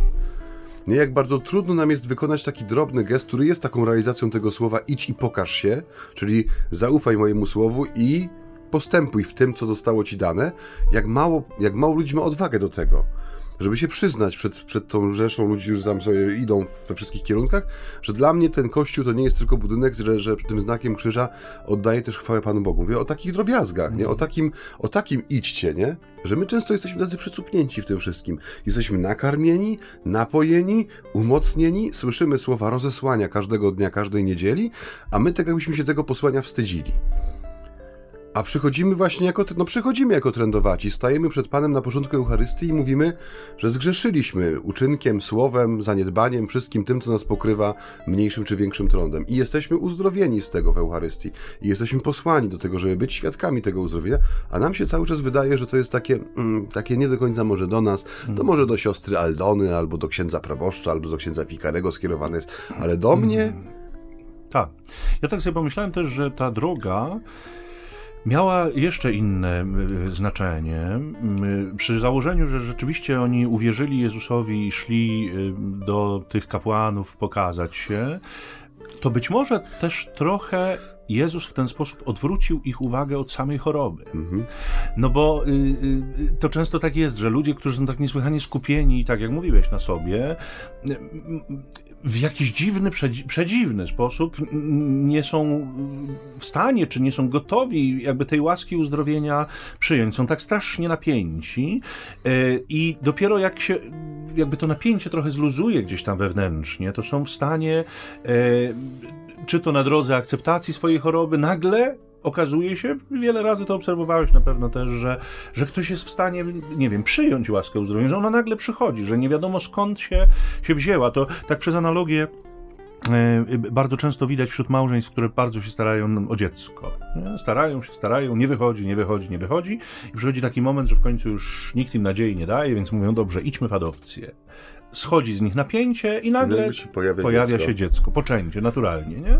Nie, jak bardzo trudno nam jest wykonać taki drobny gest, który jest taką realizacją tego słowa idź i pokaż się, czyli zaufaj mojemu słowu i postępuj w tym, co zostało ci dane, jak mało, jak mało ludzi ma odwagę do tego żeby się przyznać przed, przed tą rzeszą ludzi, którzy tam sobie idą we wszystkich kierunkach, że dla mnie ten kościół to nie jest tylko budynek, że, że tym znakiem krzyża oddaję też chwałę Panu Bogu. Mówię o takich drobiazgach, nie? O takim, o takim idźcie, nie? Że my często jesteśmy tacy przycupnięci w tym wszystkim. Jesteśmy nakarmieni, napojeni, umocnieni, słyszymy słowa rozesłania każdego dnia, każdej niedzieli, a my tak jakbyśmy się tego posłania wstydzili. A przychodzimy właśnie jako, no przychodzimy jako trendowaci, stajemy przed Panem na początku Eucharystii i mówimy, że zgrzeszyliśmy uczynkiem, słowem, zaniedbaniem, wszystkim tym, co nas pokrywa mniejszym czy większym trądem. I jesteśmy uzdrowieni z tego w Eucharystii. I jesteśmy posłani do tego, żeby być świadkami tego uzdrowienia, a nam się cały czas wydaje, że to jest takie, mm, takie nie do końca może do nas, to może do siostry Aldony, albo do księdza proboszcza, albo do księdza wikarego skierowane jest, ale do mnie... Mm. Tak. Ja tak sobie pomyślałem też, że ta droga miała jeszcze inne znaczenie. Przy założeniu, że rzeczywiście oni uwierzyli Jezusowi i szli do tych kapłanów pokazać się, to być może też trochę Jezus w ten sposób odwrócił ich uwagę od samej choroby. Mhm. No bo y, y, to często tak jest, że ludzie, którzy są tak niesłychanie skupieni, tak jak mówiłeś, na sobie, y, w jakiś dziwny, przedziwny sposób nie są w stanie, czy nie są gotowi jakby tej łaski uzdrowienia przyjąć. Są tak strasznie napięci i dopiero jak się jakby to napięcie trochę zluzuje gdzieś tam wewnętrznie, to są w stanie czy to na drodze akceptacji swojej choroby, nagle okazuje się, wiele razy to obserwowałeś na pewno też, że, że ktoś jest w stanie, nie wiem, przyjąć łaskę uzdrowienia, że ona nagle przychodzi, że nie wiadomo skąd się, się wzięła. To tak przez analogię e, bardzo często widać wśród małżeństw, które bardzo się starają o dziecko. Starają się, starają, nie wychodzi, nie wychodzi, nie wychodzi i przychodzi taki moment, że w końcu już nikt im nadziei nie daje, więc mówią, dobrze, idźmy w adopcję schodzi z nich napięcie i nagle się pojawia, pojawia dziecko. się dziecko, poczęcie, naturalnie, nie?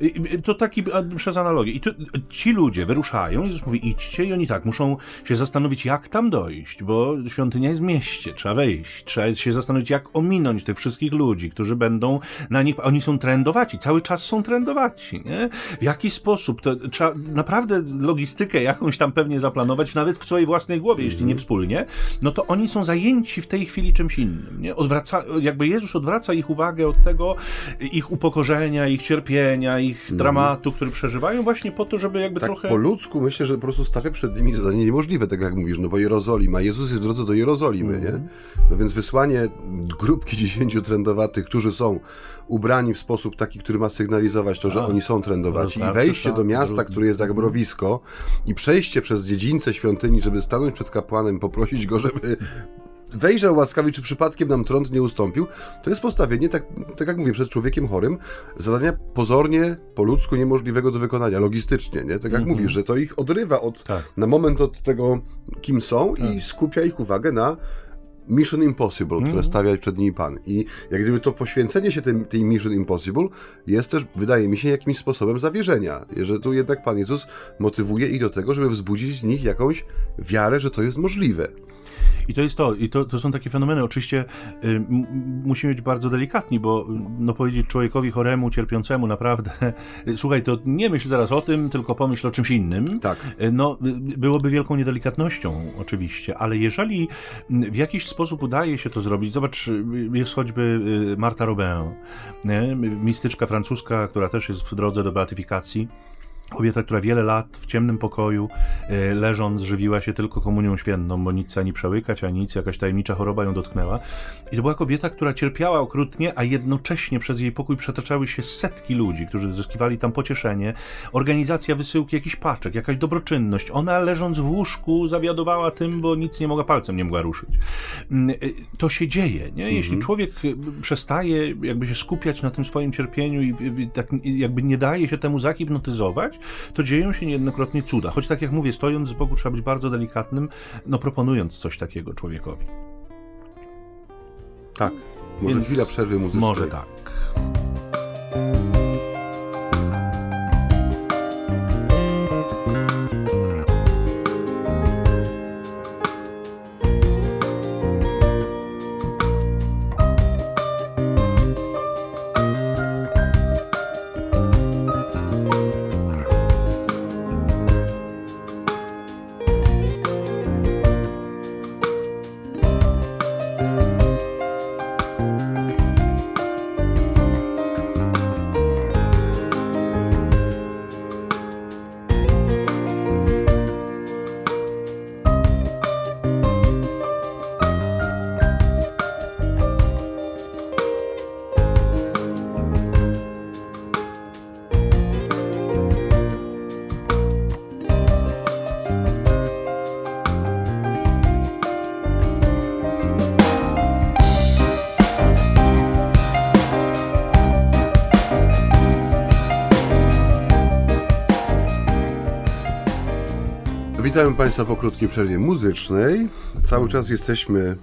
I, to taki przez analogię. I tu, ci ludzie wyruszają, Jezus mówi idźcie i oni tak muszą się zastanowić, jak tam dojść, bo świątynia jest w mieście, trzeba wejść, trzeba się zastanowić, jak ominąć tych wszystkich ludzi, którzy będą na nich, oni są trendowaci, cały czas są trendowaci, nie? W jaki sposób, to trzeba naprawdę logistykę jakąś tam pewnie zaplanować, nawet w swojej własnej głowie, jeśli nie mhm. wspólnie, no to oni są zajęci w tej chwili czymś innym, nie? Od odwraca, jakby Jezus odwraca ich uwagę od tego, ich upokorzenia, ich cierpienia, ich mhm. dramatu, który przeżywają, właśnie po to, żeby jakby tak trochę... po ludzku myślę, że po prostu stawia przed nimi zadanie niemożliwe, tak jak mówisz, no bo Jerozolima, Jezus jest w drodze do Jerozolimy, nie? Mhm. No więc wysłanie grupki dziesięciu trendowatych, którzy są ubrani w sposób taki, który ma sygnalizować to, że A, oni są trendowaci i wejście do miasta, które jest jak mrowisko i przejście przez dziedzińce świątyni, żeby stanąć przed kapłanem, poprosić go, żeby wejrzał łaskawie, czy przypadkiem nam trąd nie ustąpił, to jest postawienie, tak, tak jak mówię, przed człowiekiem chorym, zadania pozornie, po ludzku niemożliwego do wykonania, logistycznie, nie? Tak jak mm -hmm. mówisz, że to ich odrywa od, tak. na moment od tego, kim są tak. i skupia ich uwagę na Mission Impossible, mm. które mhm. stawia przed nimi Pan. I jak gdyby to poświęcenie się tej, tej Mission Impossible jest też, wydaje mi się, jakimś sposobem zawierzenia. Że tu jednak Pan Jezus motywuje ich do tego, żeby wzbudzić z nich jakąś wiarę, że to jest możliwe. I to jest to, i to, to są takie fenomeny. Oczywiście y, musimy być bardzo delikatni, bo no powiedzieć człowiekowi choremu, cierpiącemu naprawdę, słuchaj, to nie myśl teraz o tym, tylko pomyśl o czymś innym. Tak. Y, no, y, byłoby wielką niedelikatnością oczywiście, ale jeżeli w jakiś sposób udaje się to zrobić, zobacz, y, jest choćby Marta Robin, nie? mistyczka francuska, która też jest w drodze do beatyfikacji, Kobieta, która wiele lat w ciemnym pokoju e, leżąc żywiła się tylko komunią świętą, bo nic ani przełykać, ani nic, jakaś tajemnicza choroba ją dotknęła. I to była kobieta, która cierpiała okrutnie, a jednocześnie przez jej pokój przetaczały się setki ludzi, którzy zyskiwali tam pocieszenie, organizacja wysyłki jakichś paczek, jakaś dobroczynność. Ona leżąc w łóżku zawiadowała tym, bo nic nie mogła palcem nie mogła ruszyć. Mm, e, to się dzieje, nie? Jeśli mhm. człowiek e, przestaje jakby się skupiać na tym swoim cierpieniu i tak jakby nie daje się temu zahipnotyzować, to dzieją się niejednokrotnie cuda. Choć tak jak mówię, stojąc z boku trzeba być bardzo delikatnym, no proponując coś takiego człowiekowi. Tak. Może Więc chwila przerwy muzycznej. Może tak. Witamy Państwa po krótkiej przerwie muzycznej. Cały czas jesteśmy e,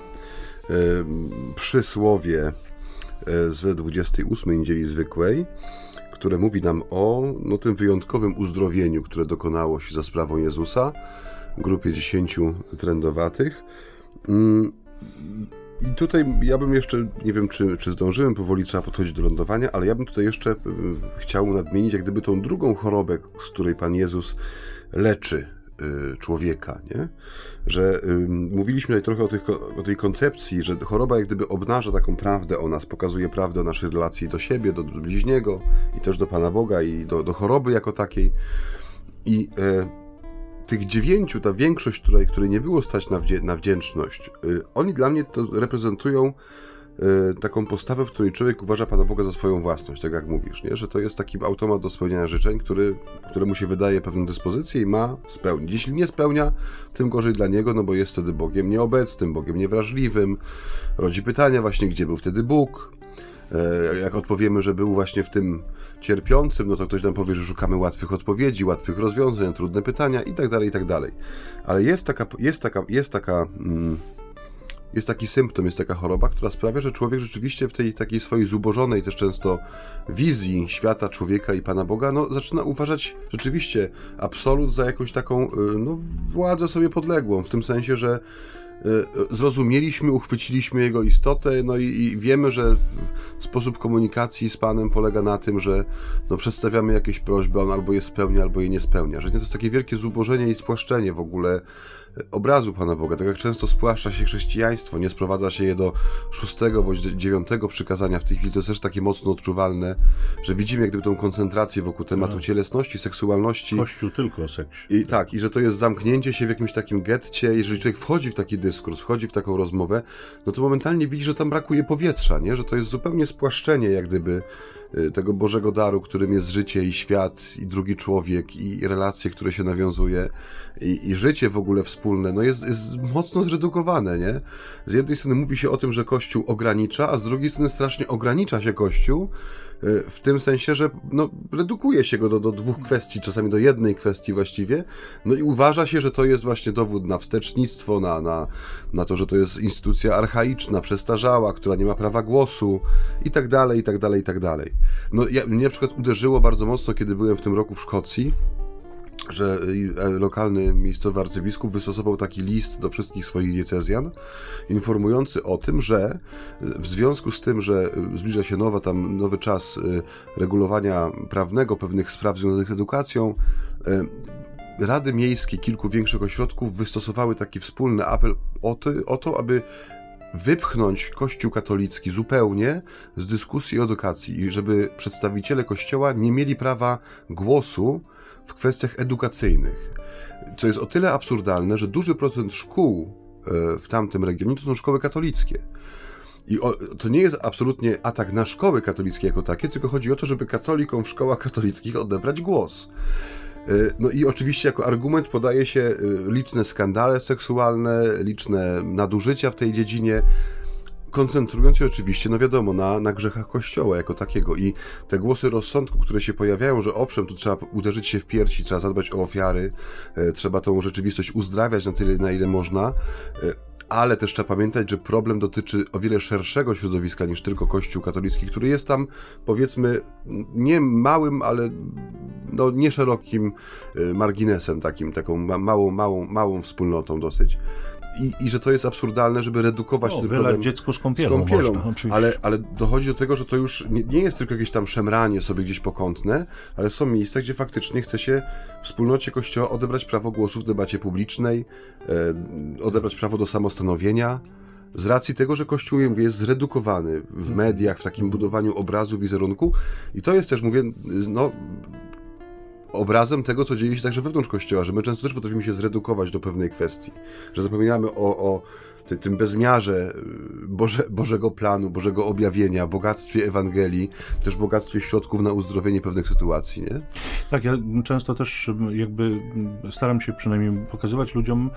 przy słowie e, z 28 niedzieli zwykłej, które mówi nam o no, tym wyjątkowym uzdrowieniu, które dokonało się za sprawą Jezusa, grupie 10 trendowatych. Mm, I tutaj ja bym jeszcze, nie wiem czy, czy zdążyłem, powoli trzeba podchodzić do lądowania, ale ja bym tutaj jeszcze chciał nadmienić jak gdyby tą drugą chorobę, z której Pan Jezus leczy człowieka, nie? Że y, mówiliśmy tutaj trochę o, tych, o, tej koncepcji, że choroba jak gdyby obnaża taką prawdę o nas, pokazuje prawdę o naszej relacji do siebie, do, do bliźniego i też do Pana Boga i do, do choroby jako takiej. I y, tych dziewięciu, ta większość, której, której nie było stać na, wdzie, na wdzięczność, y, oni dla mnie to reprezentują y, taką postawę, w której człowiek uważa Pana Boga za swoją własność, tak jak mówisz, nie? że to jest taki automat do spełniania życzeń, który, któremu się wydaje pewną dyspozycję i ma spełnić. Jeśli nie spełnia, tym gorzej dla niego, no bo jest wtedy Bogiem nieobecnym, Bogiem niewrażliwym. Rodzi pytania właśnie, gdzie był wtedy Bóg, E, jak odpowiemy, że był właśnie w tym cierpiącym, no to ktoś nam powie, że szukamy łatwych odpowiedzi, łatwych rozwiązań, trudne pytania i tak dalej, i tak dalej. Ale jest taka, jest taka, jest taka, mm, jest taki symptom, jest taka choroba, która sprawia, że człowiek rzeczywiście w tej takiej swojej zubożonej też często wizji świata, człowieka i Pana Boga, no zaczyna uważać rzeczywiście absolut za jakąś taką, y, no, władzę sobie podległą, w tym sensie, że Y, zrozumieliśmy, uchwyciliśmy jego istotę, no i, i, wiemy, że sposób komunikacji z Panem polega na tym, że no, przedstawiamy jakieś prośby, on albo je spełnia, albo je nie spełnia. Że nie to jest takie wielkie zubożenie i spłaszczenie w ogóle obrazu Pana Boga. Tak jak często spłaszcza się chrześcijaństwo, nie sprowadza się je do szóstego bądź dziewiątego przykazania w tej chwili, to jest też takie mocno odczuwalne, że widzimy jak gdyby tą koncentrację wokół tematu no. cielesności, seksualności. Kościół tylko o seksie. I tak, i że to jest zamknięcie się w jakimś takim getcie. Jeżeli człowiek wchodzi w taki dyskurs, wchodzi w taką rozmowę, no to momentalnie widzi, że tam brakuje powietrza, nie? że to jest zupełnie spłaszczenie jak gdyby tego Bożego daru, którym jest życie i świat, i drugi człowiek, i relacje, które się nawiązuje, i, i życie w ogóle wspólne, no jest, jest mocno zredukowane, nie? Z jednej strony mówi się o tym, że Kościół ogranicza, a z drugiej strony strasznie ogranicza się Kościół, y, w tym sensie, że no, redukuje się go do, do dwóch kwestii, czasami do jednej kwestii właściwie, no i uważa się, że to jest właśnie dowód na wstecznictwo, na, na, na to, że to jest instytucja archaiczna, przestarzała, która nie ma prawa głosu i tak dalej, i tak dalej, i tak dalej. No, ja, mnie na przykład uderzyło bardzo mocno, kiedy byłem w tym roku w Szkocji, że e, lokalny miejscowy arcybiskup wystosował taki list do wszystkich swoich diecezjan, informujący o tym, że w związku z tym, że zbliża się nowa, tam nowy czas e, regulowania prawnego pewnych spraw związanych z edukacją, Rady miejskie kilku większych ośrodków wystosowały taki wspólny apel o o to aby wypchnąć Kościół katolicki zupełnie z dyskusji o edukacji i żeby przedstawiciele Kościoła nie mieli prawa głosu w kwestiach edukacyjnych. Co jest o tyle absurdalne, że duży procent szkół e, w tamtym regionie to są szkoły katolickie. I to nie jest absolutnie atak na szkoły katolickie jako takie, tylko chodzi o to, żeby katolikom w szkołach katolickich odebrać głos. E, no i oczywiście jako argument podaje się e, liczne skandale seksualne, liczne nadużycia w tej dziedzinie, koncentrując się oczywiście, no wiadomo, na, na grzechach Kościoła jako takiego. I te głosy rozsądku, które się pojawiają, że owszem, tu trzeba uderzyć się w piersi, trzeba zadbać o ofiary, e, trzeba tą rzeczywistość uzdrawiać na tyle, na ile można, ale też trzeba pamiętać, że problem dotyczy o wiele szerszego środowiska niż tylko Kościół katolicki, który jest tam, powiedzmy, nie małym, ale no, nie szerokim y, marginesem, takim, taką małą, małą, małą wspólnotą dosyć i, i że to jest absurdalne, żeby redukować o, ten problem. dziecku z kąpielą, z kąpielą. Można, ale, ale dochodzi do tego, że to już nie, nie, jest tylko jakieś tam szemranie sobie gdzieś pokątne, ale są miejsca, gdzie faktycznie chce się wspólnocie Kościoła odebrać prawo głosu w debacie publicznej, e, odebrać prawo do samostanowienia, z racji tego, że Kościół mówię, jest zredukowany w mhm. mediach, w takim budowaniu obrazu, wizerunku i to jest też, mówię, no, obrazem tego, co dzieje się także wewnątrz Kościoła, że my często też potrafimy się zredukować do pewnej kwestii, że zapominamy o, o tym bezmiarze y, Boże, Bożego planu, Bożego objawienia, bogactwie Ewangelii, też bogactwie środków na uzdrowienie pewnych sytuacji, nie? Tak, ja często też jakby staram się przynajmniej pokazywać ludziom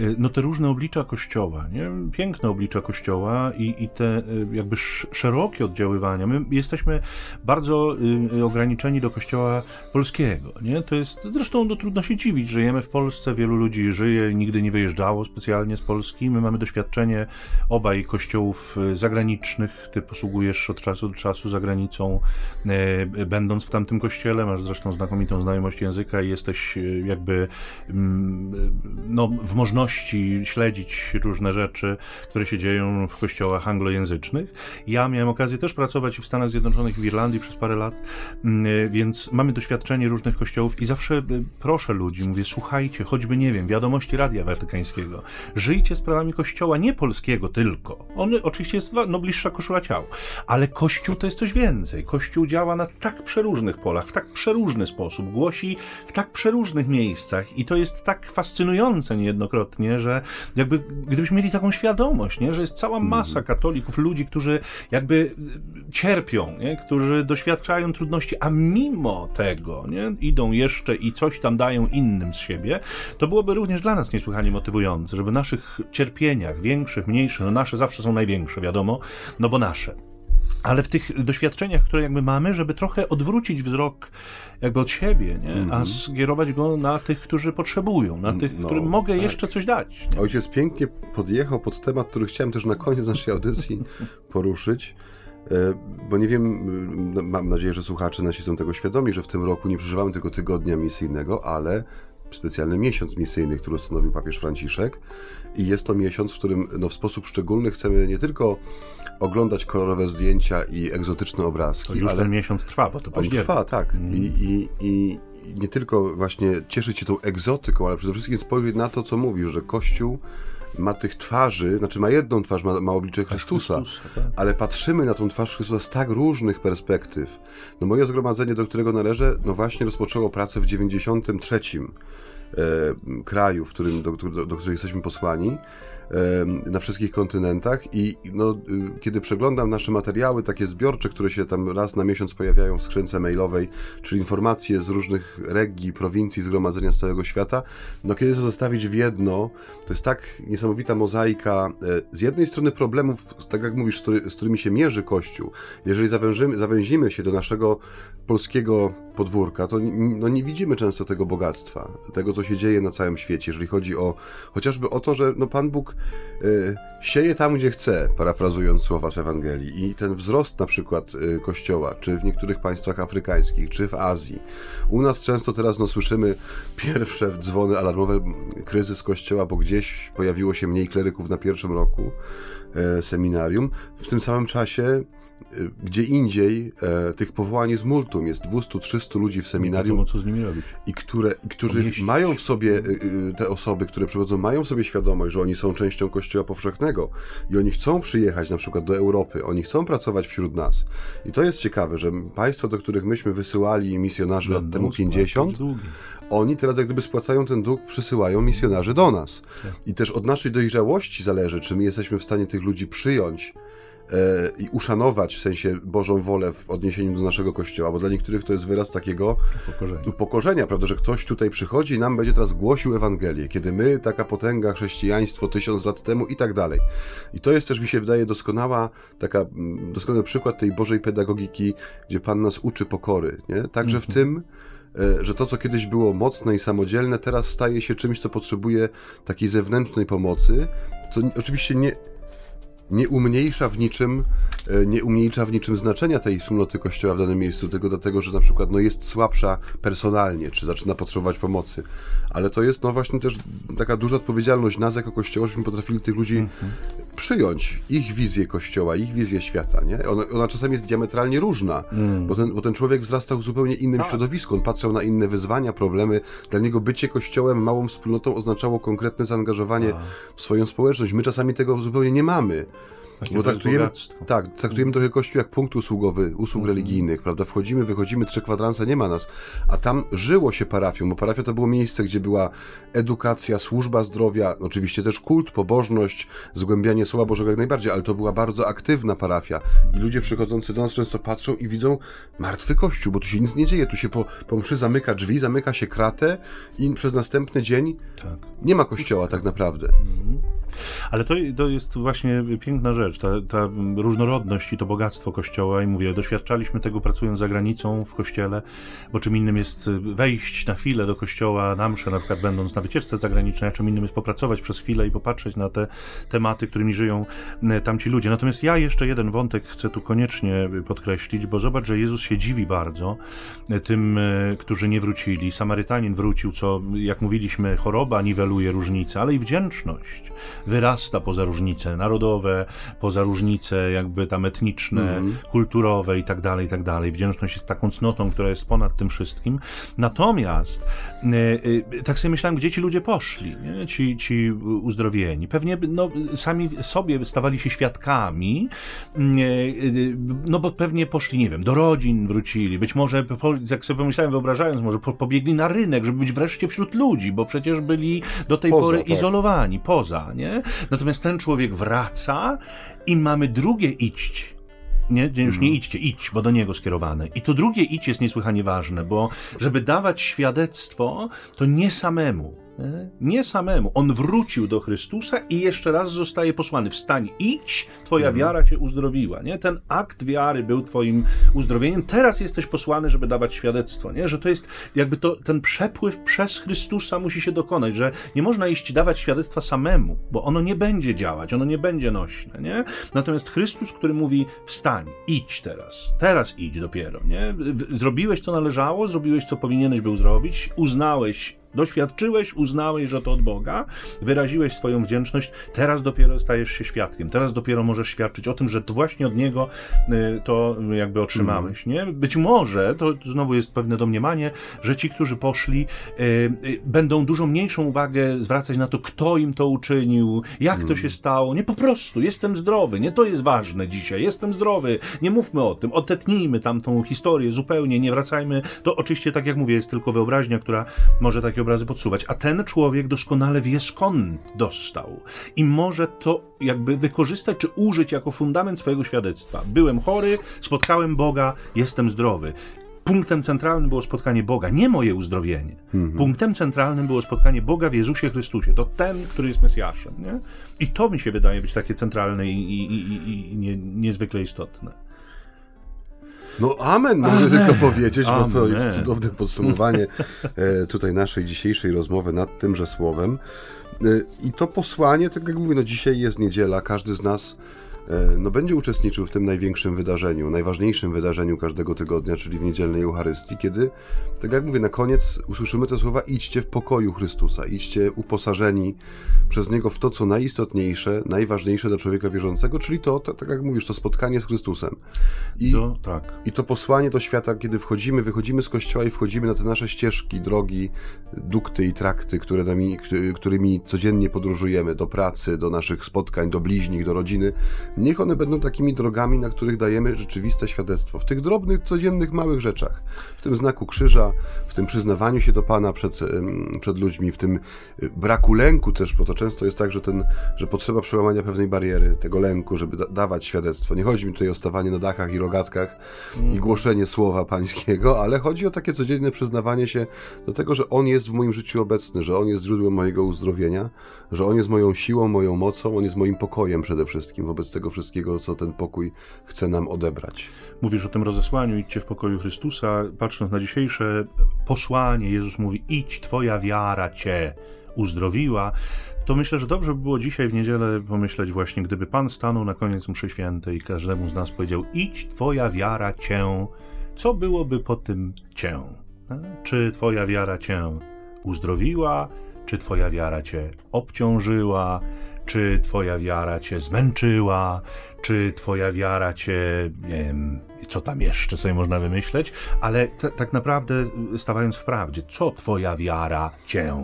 y, no te różne oblicza Kościoła, nie? Piękne oblicza Kościoła i, i te y, jakby szerokie oddziaływania. My jesteśmy bardzo ograniczeni do Kościoła polskiego, nie? To jest, zresztą no, trudno się dziwić, żyjemy w Polsce, wielu ludzi żyje, nigdy nie wyjeżdżało specjalnie z Polski, my mamy doświadczenie doświadczenie obaj kościołów e, zagranicznych. Ty posługujesz od czasu do czasu za granicą, e, będąc w tamtym kościele, masz zresztą znakomitą znajomość języka i jesteś e, jakby mm, no, w możności śledzić różne rzeczy, które się dzieją w kościołach anglojęzycznych. Ja miałem okazję też pracować w Stanach Zjednoczonych w Irlandii przez parę lat, mm, więc mamy doświadczenie różnych kościołów i zawsze proszę ludzi, mówię, słuchajcie, choćby nie wiem, wiadomości Radia Watykańskiego, żyjcie sprawami kościoła, nie polskiego tylko. On oczywiście jest no, bliższa koszula ciał, ale kościół to jest coś więcej. Kościół działa na tak przeróżnych polach, w tak przeróżny sposób, głosi w tak przeróżnych miejscach i to jest tak fascynujące niejednokrotnie, że jakby gdybyśmy mieli taką świadomość, nie, że jest cała masa katolików, ludzi, którzy jakby cierpią, nie, którzy doświadczają trudności, a mimo tego nie, idą jeszcze i coś tam dają innym z siebie, to byłoby również dla nas niesłychanie motywujące, żeby naszych większych, mniejszych, no nasze zawsze są największe, wiadomo, no bo nasze. Ale w tych doświadczeniach, które jakby mamy, żeby trochę odwrócić wzrok jakby od siebie, nie? Mm -hmm. a mhm. skierować go na tych, którzy potrzebują, na tych, no, którym mogę tak. jeszcze coś dać. Nie? Ojciec pięknie podjechał pod temat, który chciałem też na koniec naszej audycji poruszyć. E, bo nie wiem, mam nadzieję, że słuchacze nasi są tego świadomi, że w tym roku nie przeżywamy tylko tygodnia misyjnego, ale specjalny miesiąc misyjny, który ustanowił papież Franciszek. I jest to miesiąc, w którym no, w sposób szczególny chcemy nie tylko oglądać kolorowe zdjęcia i egzotyczne obrazki. To już ale ten miesiąc trwa, bo to On trwa, tak. Mm. I, i, I nie tylko właśnie cieszyć się tą egzotyką, ale przede wszystkim spojrzeć na to, co mówisz, że Kościół ma tych twarzy, znaczy ma jedną twarz, ma, ma oblicze Chrystusa, Chrystusa tak. ale patrzymy na tą twarz Chrystusa z tak różnych perspektyw. No moje zgromadzenie, do którego należę, no właśnie rozpoczęło pracę w 93 e, kraju, w którym, do, do, do których jesteśmy posłani na wszystkich kontynentach i no, y, kiedy przeglądam nasze materiały, takie zbiorcze, które się tam raz na miesiąc pojawiają w skrzynce mailowej, czyli informacje z różnych regii, prowincji, zgromadzenia z całego świata, no kiedy to zostawić w jedno, to jest tak niesamowita mozaika e, z jednej strony problemów, tak jak mówisz, z, którymi się mierzy Kościół. Jeżeli zawężymy, zawęzimy się do naszego polskiego podwórka, to no, nie widzimy często tego bogactwa, tego, co się dzieje na całym świecie, jeżeli chodzi o chociażby o to, że no, Pan Bóg sieje tam, gdzie chce, parafrazując słowa z Ewangelii. I ten wzrost na przykład y, Kościoła, czy w niektórych państwach afrykańskich, czy w Azji. U nas często teraz no, słyszymy pierwsze dzwony alarmowe, kryzys Kościoła, bo gdzieś pojawiło się mniej kleryków na pierwszym roku y, seminarium. W tym samym czasie Y, gdzie indziej e, tych powołań jest multum, jest 200-300 ludzi w seminarium. Nie co z nimi robić. I które, którzy mają w sobie, y, y, te osoby, które przychodzą, mają w sobie świadomość, że oni są częścią Kościoła Powszechnego i oni chcą przyjechać na przykład do Europy, oni chcą pracować wśród nas. I to jest ciekawe, że państwa, do których myśmy wysyłali misjonarzy lat temu 50, oni teraz jak gdyby spłacają ten dług, przysyłają misjonarzy do nas. Tak. I też od naszej dojrzałości zależy, czy my jesteśmy w stanie tych ludzi przyjąć, E, i uszanować w sensie Bożą wolę w odniesieniu do naszego Kościoła, bo dla niektórych to jest wyraz takiego upokorzenia, upokorzenia prawda, że ktoś tutaj przychodzi i nam będzie teraz głosił Ewangelię, kiedy my, taka potęga, chrześcijaństwo tysiąc lat temu i tak dalej. I to jest też, mi się wydaje, doskonała, taka, mm, doskonały przykład tej Bożej pedagogiki, gdzie Pan nas uczy pokory, nie? Także w mhm. tym e, że to, co kiedyś było mocne i samodzielne, teraz staje się czymś, co potrzebuje takiej zewnętrznej pomocy, co oczywiście nie, nie umniejsza w niczym, e, nie umniejsza w niczym znaczenia tej wspólnoty kościoła w danym miejscu, tylko dlatego, że na przykład no, jest słabsza personalnie, czy zaczyna potrzebować pomocy. Ale to jest no właśnie też taka duża odpowiedzialność nas jako kościoła, żebyśmy potrafili tych ludzi mhm. przyjąć, ich wizję kościoła, ich wizję świata, nie? Ona, ona czasami jest diametralnie różna, mm. bo, ten, bo ten człowiek wzrastał w zupełnie innym tak. środowisku, on patrzył na inne wyzwania, problemy. Dla niego bycie kościołem, małą wspólnotą oznaczało konkretne zaangażowanie w swoją społeczność. My czasami tego zupełnie nie mamy. Takie bo traktujemy, tak, traktujemy trochę Kościół jak punkt usługowy, usług mm. religijnych, prawda? Wchodzimy, wychodzimy, trzy kwadransa, nie ma nas. A tam żyło się parafią, bo parafia to było miejsce, gdzie była edukacja, służba zdrowia, oczywiście też kult, pobożność, zgłębianie Słowa Bożego jak najbardziej, ale to była bardzo aktywna parafia. I ludzie przychodzący do nas często patrzą i widzą martwy Kościół, bo tu się nic nie dzieje. Tu się po, po mszy zamyka drzwi, zamyka się kratę i przez następny dzień tak. nie ma Kościoła tak naprawdę. Mm. Ale to, to jest właśnie piękna rzecz, ta, ta różnorodność i to bogactwo Kościoła i mówię, doświadczaliśmy tego pracując za granicą w Kościele, bo czym innym jest wejść na chwilę do Kościoła na mszę, na przykład będąc na wycieczce zagranicznej, a czym innym jest popracować przez chwilę i popatrzeć na te tematy, którymi żyją e, tamci ludzie. Natomiast ja jeszcze jeden wątek chcę tu koniecznie podkreślić, bo zobacz, że Jezus się dziwi bardzo e, tym, e, którzy nie wrócili. Samarytanin wrócił, co, jak mówiliśmy, choroba niweluje różnice, ale i wdzięczność wyrasta poza różnice narodowe, poza różnice jakby tam etniczne, mm kulturowe i tak dalej, i tak dalej. Wdzięczność jest taką cnotą, która jest ponad tym wszystkim. Natomiast e, tak sobie myślałem, gdzie ci ludzie poszli, nie? Ci, ci uzdrowieni. Pewnie no, sami sobie stawali się świadkami, no bo pewnie poszli, nie wiem, do rodzin wrócili, być może, jak sobie pomyślałem, wyobrażając, może pobiegli na rynek, żeby być wreszcie wśród ludzi, bo przecież byli do tej poza, pory tak. izolowani, poza, nie? Natomiast ten człowiek wraca i mamy drugie iść nie, już nie mhm. idźcie, idź, bo do niego skierowane. I to drugie idź jest niesłychanie ważne, bo żeby dawać świadectwo, to nie samemu. Nie samemu. On wrócił do Chrystusa i jeszcze raz zostaje posłany. Wstań, idź, twoja mhm. wiara cię uzdrowiła. Nie? Ten akt wiary był twoim uzdrowieniem. Teraz jesteś posłany, żeby dawać świadectwo. Nie? Że to jest jakby to, ten przepływ przez Chrystusa musi się dokonać, że nie można iść dawać świadectwa samemu, bo ono nie będzie działać, ono nie będzie nośne. Nie? Natomiast Chrystus, który mówi wstań, idź teraz, teraz idź dopiero. Nie? Zrobiłeś co należało, zrobiłeś co powinieneś był zrobić, uznałeś Doświadczyłeś, uznałeś, że to od Boga, wyraziłeś swoją wdzięczność, teraz dopiero stajesz się świadkiem, teraz dopiero możesz świadczyć o tym, że to właśnie od Niego y, to jakby otrzymałeś, nie? Być może, to znowu jest pewne domniemanie, że ci, którzy poszli, y, y, będą dużo mniejszą uwagę zwracać na to, kto im to uczynił, jak to się stało, nie po prostu, jestem zdrowy, nie to jest ważne dzisiaj, jestem zdrowy, nie mówmy o tym, otetnijmy tamtą historię zupełnie, nie wracajmy, to oczywiście, tak jak mówię, jest tylko wyobraźnia, która może takie obrazy podsuwać, a ten człowiek doskonale wie skąd dostał i może to jakby wykorzystać czy użyć jako fundament swojego świadectwa. Byłem chory, spotkałem Boga, jestem zdrowy. Punktem centralnym było spotkanie Boga, nie moje uzdrowienie. Mhm. Punktem centralnym było spotkanie Boga w Jezusie Chrystusie. To ten, który jest Mesjaszem. Nie? I to mi się wydaje być takie centralne i, i, i, i nie, niezwykle istotne. No amen, mogę tylko powiedzieć, amen. bo to jest cudowne podsumowanie e, tutaj naszej dzisiejszej rozmowy nad tymże słowem. E, I to posłanie, tak jak mówię, no dzisiaj jest niedziela, każdy z nas no, będzie uczestniczył w tym największym wydarzeniu, najważniejszym wydarzeniu każdego tygodnia, czyli w niedzielnej Eucharystii, kiedy, tak jak mówię, na koniec usłyszymy te słowa: idźcie w pokoju Chrystusa, idźcie uposażeni przez Niego w to, co najistotniejsze, najważniejsze dla człowieka wierzącego, czyli to, to tak jak mówisz, to spotkanie z Chrystusem. I, no, tak. I to posłanie do świata, kiedy wchodzimy, wychodzimy z kościoła i wchodzimy na te nasze ścieżki, drogi, dukty i trakty, które nami, którymi codziennie podróżujemy do pracy, do naszych spotkań, do bliźnich, do rodziny Niech one będą takimi drogami, na których dajemy rzeczywiste świadectwo. W tych drobnych, codziennych, małych rzeczach. W tym znaku krzyża, w tym przyznawaniu się do Pana przed, przed ludźmi, w tym y, braku lęku też, bo to często jest tak, że, ten, że potrzeba przełamania pewnej bariery, tego lęku, żeby da dawać świadectwo. Nie chodzi mi tutaj o stawanie na dachach i rogatkach mm. i mhm. głoszenie słowa pańskiego, ale chodzi o takie codzienne przyznawanie się do tego, że On jest w moim życiu obecny, że On jest źródłem mojego uzdrowienia, że On jest moją siłą, moją mocą, On jest moim pokojem przede wszystkim wobec tego wszystkiego, co ten pokój chce nam odebrać. Mówisz o tym rozesłaniu, idźcie w pokoju Chrystusa. Patrząc na dzisiejsze posłanie, Jezus mówi: idź, twoja wiara cię uzdrowiła. To myślę, że dobrze by było dzisiaj w niedzielę pomyśleć właśnie, gdyby Pan stanął na koniec mszy świętej i każdemu z nas powiedział: idź, twoja wiara cię. Co byłoby po tym cię? Czy twoja wiara cię uzdrowiła? Czy twoja wiara cię obciążyła? Czy Twoja wiara Cię zmęczyła, czy Twoja wiara Cię, nie wiem, co tam jeszcze sobie można wymyśleć, ale tak naprawdę stawając w prawdzie, co Twoja wiara Cię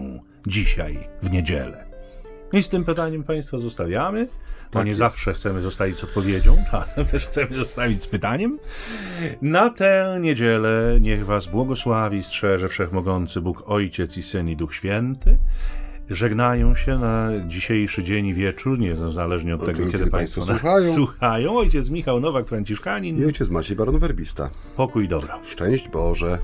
dzisiaj w niedzielę? I z tym pytaniem Państwa zostawiamy. Bo tak nie jest. zawsze chcemy zostawić z odpowiedzią, też chcemy zostawić z pytaniem. Na tę niedzielę niech Was błogosławi, strzeże Wszechmogący Bóg Ojciec i Syn i Duch Święty żegnają się na dzisiejszy dzień i wieczór, niezależnie od tego, kiedy, kiedy Państwo nas słuchają. słuchają. Ojciec Michał Nowak, Franciszkanin. I ojciec Maciej Baron Werbista. Pokój i dobra. Szczęść Boże.